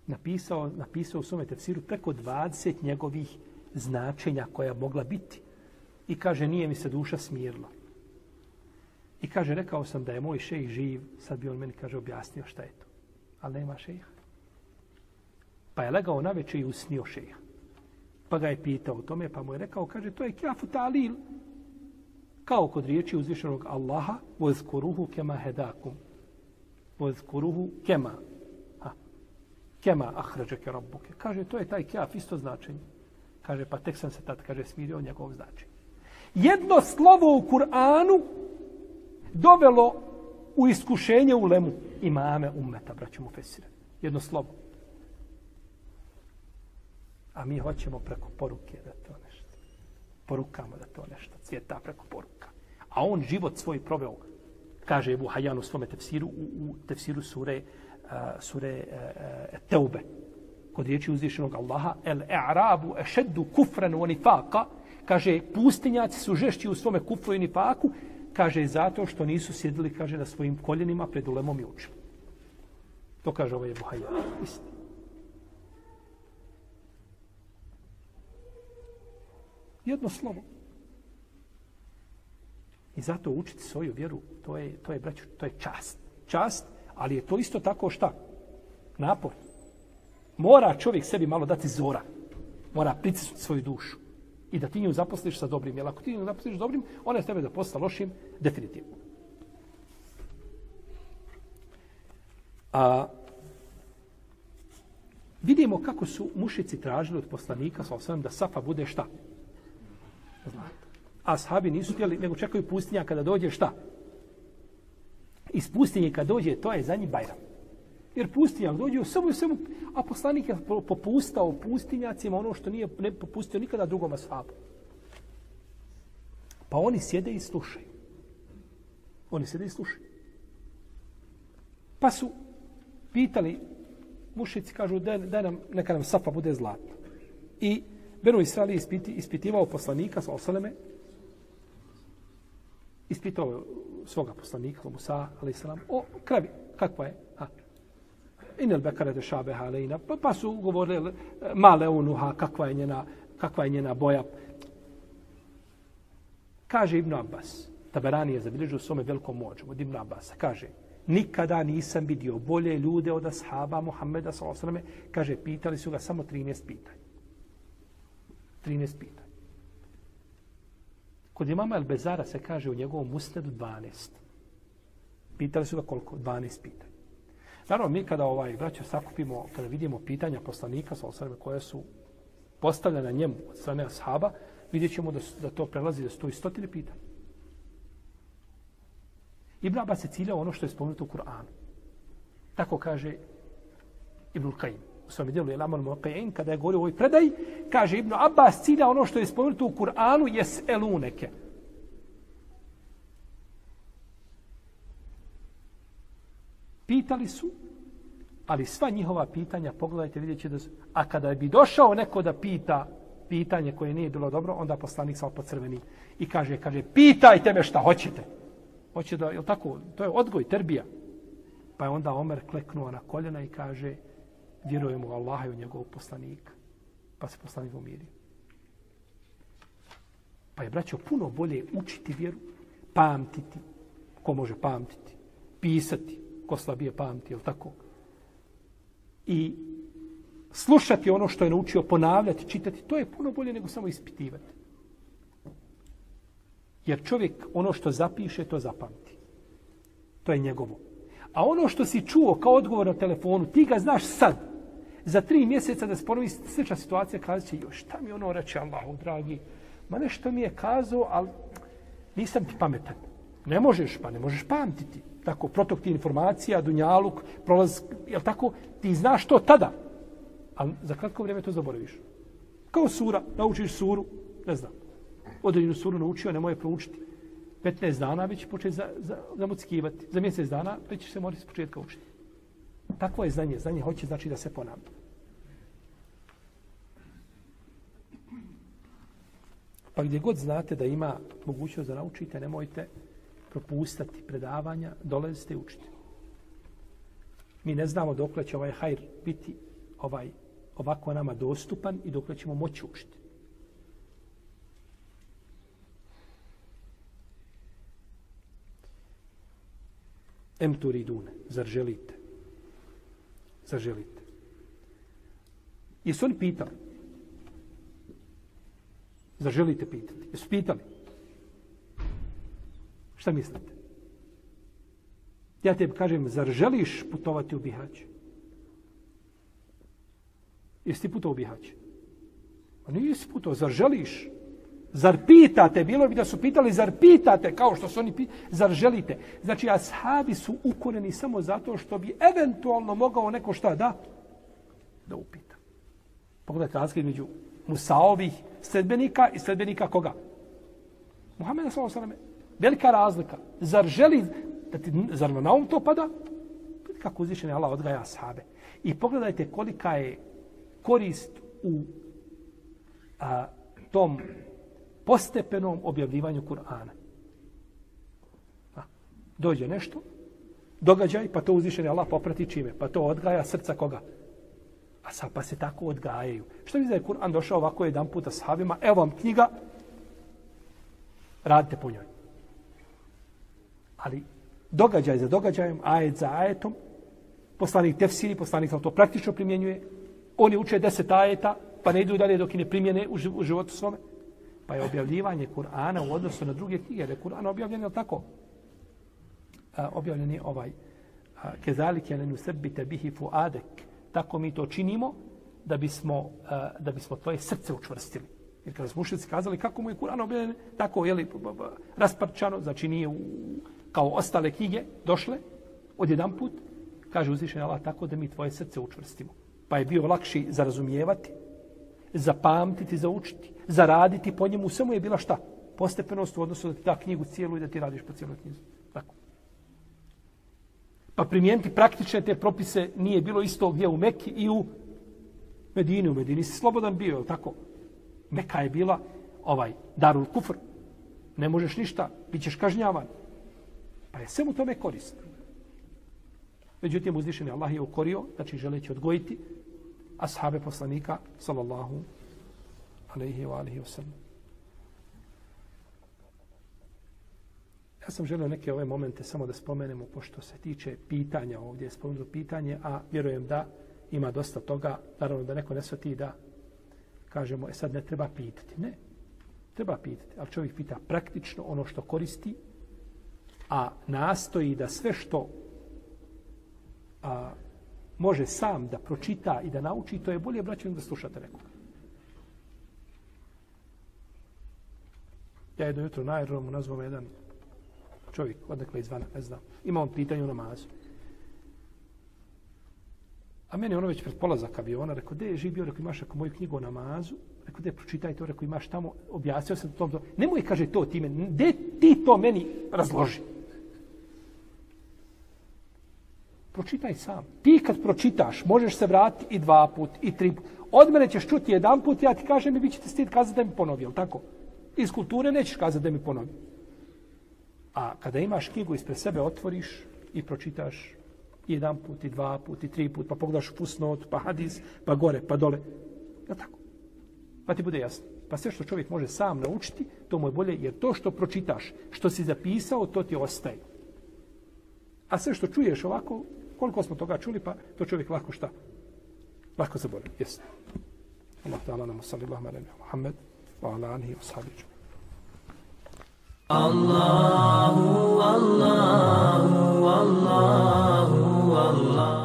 Napisao, napisao u svome tefsiru preko 20 njegovih značenja koja mogla biti. I kaže nije mi se duša smirila. i kaže rekao sam da je moj šejh živ sad bi on meni kaže objasnio šta je to. Ali nema šejha pa je legao na večer i usnio šejha Pa ga je pitao o tome, pa mu je rekao, kaže, to je kjafu talil. Kao kod riječi uzvišenog Allaha, vozkuruhu kema hedakum. Vozkuruhu kema. Ha. Kema ahređeke rabbuke. Kaže, to je taj kjaf, isto značenje. Kaže, pa tek sam se tad, kaže, smirio njegov značenje. Jedno slovo u Kur'anu dovelo u iskušenje u lemu imame ummeta, braću mu fesire. Jedno slovo. A mi hoćemo preko poruke da to nešto. Da to nešto cvjeta preko poruka. A on život svoj proveo, kaže Ebu Hajan u svome tefsiru, u, u tefsiru sure, uh, sure uh, uh Teube, kod riječi uzvišenog Allaha, el e'rabu ešeddu kufran u nifaka, kaže, pustinjaci su žešći u svome kufru i nifaku, kaže, zato što nisu sjedili, kaže, na svojim koljenima pred ulemom i učili. To kaže ovaj Ebu Hajan. Isti. Jedno slovo. I zato učiti svoju vjeru, to je, to je, braću, to je čast. Čast, ali je to isto tako šta? Napor. Mora čovjek sebi malo dati zora. Mora pricisnuti svoju dušu. I da ti nju zaposliš sa dobrim. Jer ako ti nju zaposliš sa dobrim, ona je tebe da posta lošim, definitivno. A, vidimo kako su mušici tražili od poslanika, sa osvijem, da Safa bude šta? A sahabi nisu htjeli, nego čekaju pustinja kada dođe šta? Iz pustinje kada dođe, to je za njih bajram. Jer pustinja dođe, samo je samo, a poslanik je popustao pustinjacima ono što nije ne popustio nikada drugom ashabu. Pa oni sjede i slušaju. Oni sjede i slušaju. Pa su pitali, mušici kažu, daj, daj nam, neka nam safa bude zlatna. I Benu Israel je ispiti, ispitivao poslanika sa osaleme, ispitao svoga poslanika, Musa, ali salam, o kravi, kakva je? Ha. Inel bekare de šabe halejna, pa, pa su govorili e, male unuha, kakva je njena, kakva je njena boja. Kaže Ibn Abbas, Taberani je zabilježio svome velikom mođu, od Ibn Abbas, kaže, nikada nisam vidio bolje ljude od ashaba Muhammeda, sallallahu kaže, pitali su ga samo 13 pitanja. 13 pitanja. Kod imama Elbezara se kaže u njegovom musnedu 12. Pitali su ga koliko? 12 pitanja. Naravno, mi kada ovaj braćo sakupimo, kada vidimo pitanja poslanika sa osrame koje su postavljene njemu od strane ashaba, vidjet ćemo da, da to prelazi da stoji stotine pitanja. Ibn Abbas je ciljao ono što je spomenuto u Kur'anu. Tako kaže Ibn Kajim u svome djelu je Laman kada je govorio o ovoj predaji, kaže Ibn Abbas cilja ono što je spomenuto u Kur'anu jes eluneke. Pitali su, ali sva njihova pitanja, pogledajte, vidjet će da su, a kada bi došao neko da pita pitanje koje nije bilo dobro, onda poslanik sa crveni i kaže, kaže, pitajte me šta hoćete. Hoće da, je tako, to je odgoj, terbija. Pa je onda Omer kleknuo na koljena i kaže, vjerujemo u Allaha i u njegovog poslanika. Pa se poslanik umirio. Pa je, braćo, puno bolje učiti vjeru, pamtiti. Ko može pamtiti? Pisati. Ko slabije pamti, je tako? i slušati ono što je naučio, ponavljati, čitati, to je puno bolje nego samo ispitivati. Jer čovjek ono što zapiše, to zapamti. To je njegovo. A ono što si čuo kao odgovor na telefonu, ti ga znaš sad. Za tri mjeseca da se ponovi slična situacija, kazat će, još šta mi ono reče, Allahu dragi, ma nešto mi je kazao, ali nisam ti pametan. Ne možeš, pa ne možeš pamtiti. Tako, protok ti informacija, dunjaluk, prolaz, jel tako, ti znaš to tada. Ali za kratko vrijeme to zaboraviš. Kao sura, naučiš suru, ne znam, određenu suru naučio, ne moje proučiti. 15 dana već početi za, za, zamuckivati. Za mjesec dana već će se morati s početka učiti. Takvo je znanje. Znanje hoće znači da se ponavlja. Pa gdje god znate da ima mogućnost da naučite, nemojte propustati predavanja, dolazite i učite. Mi ne znamo dok će ovaj hajr biti ovaj ovako nama dostupan i dok ćemo moći učiti. Em turidune, zar želite? Zaželite. Jesu oni pitali? Zaželite pitati? Jesu pitali? Šta mislite? Ja te kažem, zar želiš putovati u Bihać? Jesi ti putao u Bihać? A nisi putao, zar želiš? Zar pitate, bilo bi da su pitali, zar pitate, kao što su oni pitali, zar želite? Znači, ashabi su ukoreni samo zato što bi eventualno mogao neko šta da? Da upita. Pogledajte razgled među Musaovih sredbenika i sredbenika koga? Muhammeda s.a.v. Velika razlika. Zar želi, da ti, zar na um to pada? Kako uzvišen je Allah odgaja ashabe. I pogledajte kolika je korist u a, tom postepenom objavljivanju Kur'ana. Dođe nešto, događaj, pa to uzvišen je Allah poprati čime? Pa to odgaja srca koga? A sad pa se tako odgajaju. Što mi da je Kur'an došao ovako jedan puta s havima? Evo vam knjiga, radite po njoj. Ali događaj za događajem, ajet za ajetom, poslanik tefsiri, poslanik to praktično primjenjuje, oni uče deset ajeta, pa ne idu dalje dok i ne primjene u životu svome. Pa je objavljivanje Kur'ana u odnosu na druge knjige, da je Kur'an objavljen, je tako? A, objavljen je ovaj kezalik je nenu sebite bihi fuadek. Tako mi to činimo da bismo, a, da bismo tvoje srce učvrstili. Jer kada smo kazali kako mu je Kur'an objavljen, tako je li rasparčano, znači nije u, kao ostale knjige došle od jedan put, kaže uzvišen Allah tako da mi tvoje srce učvrstimo. Pa je bio lakši za razumijevati, zapamtiti, zaučiti, zaraditi po njemu. Sve mu je bila šta? Postepenost u odnosu da ti da knjigu cijelu i da ti radiš po cijeloj knjizu. Tako. Pa primijeniti praktične te propise nije bilo isto gdje u Mekki i u Medini. U Medini si slobodan bio, tako? Meka je bila ovaj darul kufr. Ne možeš ništa, bit ćeš kažnjavan. Pa je sve mu tome korist. Međutim, uzvišen je Allah je ukorio, znači želeći odgojiti ashabe poslanika, sallallahu alaihi wa alihi wa sallam. Ja sam želio neke ove momente samo da spomenemo, pošto se tiče pitanja ovdje, spomenuto pitanje, a vjerujem da ima dosta toga, naravno da neko ne svati da kažemo, e sad ne treba pitati. Ne, treba pitati, ali čovjek pita praktično ono što koristi, a nastoji da sve što a, može sam da pročita i da nauči, to je bolje braćo da slušate nekoga. Ja jedno jutro na aerodromu nazvam jedan čovjek, odakle izvana, ne znam. Ima on pitanje u namazu. A meni ono već pred polazak aviona, rekao, gdje je živio, rekao, imaš ako moju knjigu o namazu, rekao, gdje pročitaj to, rekao, imaš tamo, objasnio sam to, to. nemoj, kaže, to ti meni, gdje ti to meni razloži? Pročitaj sam. Ti kad pročitaš, možeš se vratiti i dva put, i tri put. Od mene ćeš čuti jedan put, ja ti kažem, i vi ćete stid kazati da mi ponovi, tako? Iz kulture nećeš kazati da mi ponovi. A kada imaš knjigu ispred sebe, otvoriš i pročitaš jedan put, i dva put, i tri put, pa pogledaš fusnot, pa hadis, pa gore, pa dole. Ja tako. Pa ti bude jasno. Pa sve što čovjek može sam naučiti, to mu je bolje, jer to što pročitaš, što si zapisao, to ti ostaje. A sve što čuješ ovako, Koliko smo toga čuli, pa to čovjek lako šta? Lako zaboravi, jesno. Allah ta'ala nam salli Allah ma'ala Muhammed, wa ala anhi wa sahabiću. Allahu, Allahu, Allahu, Allahu.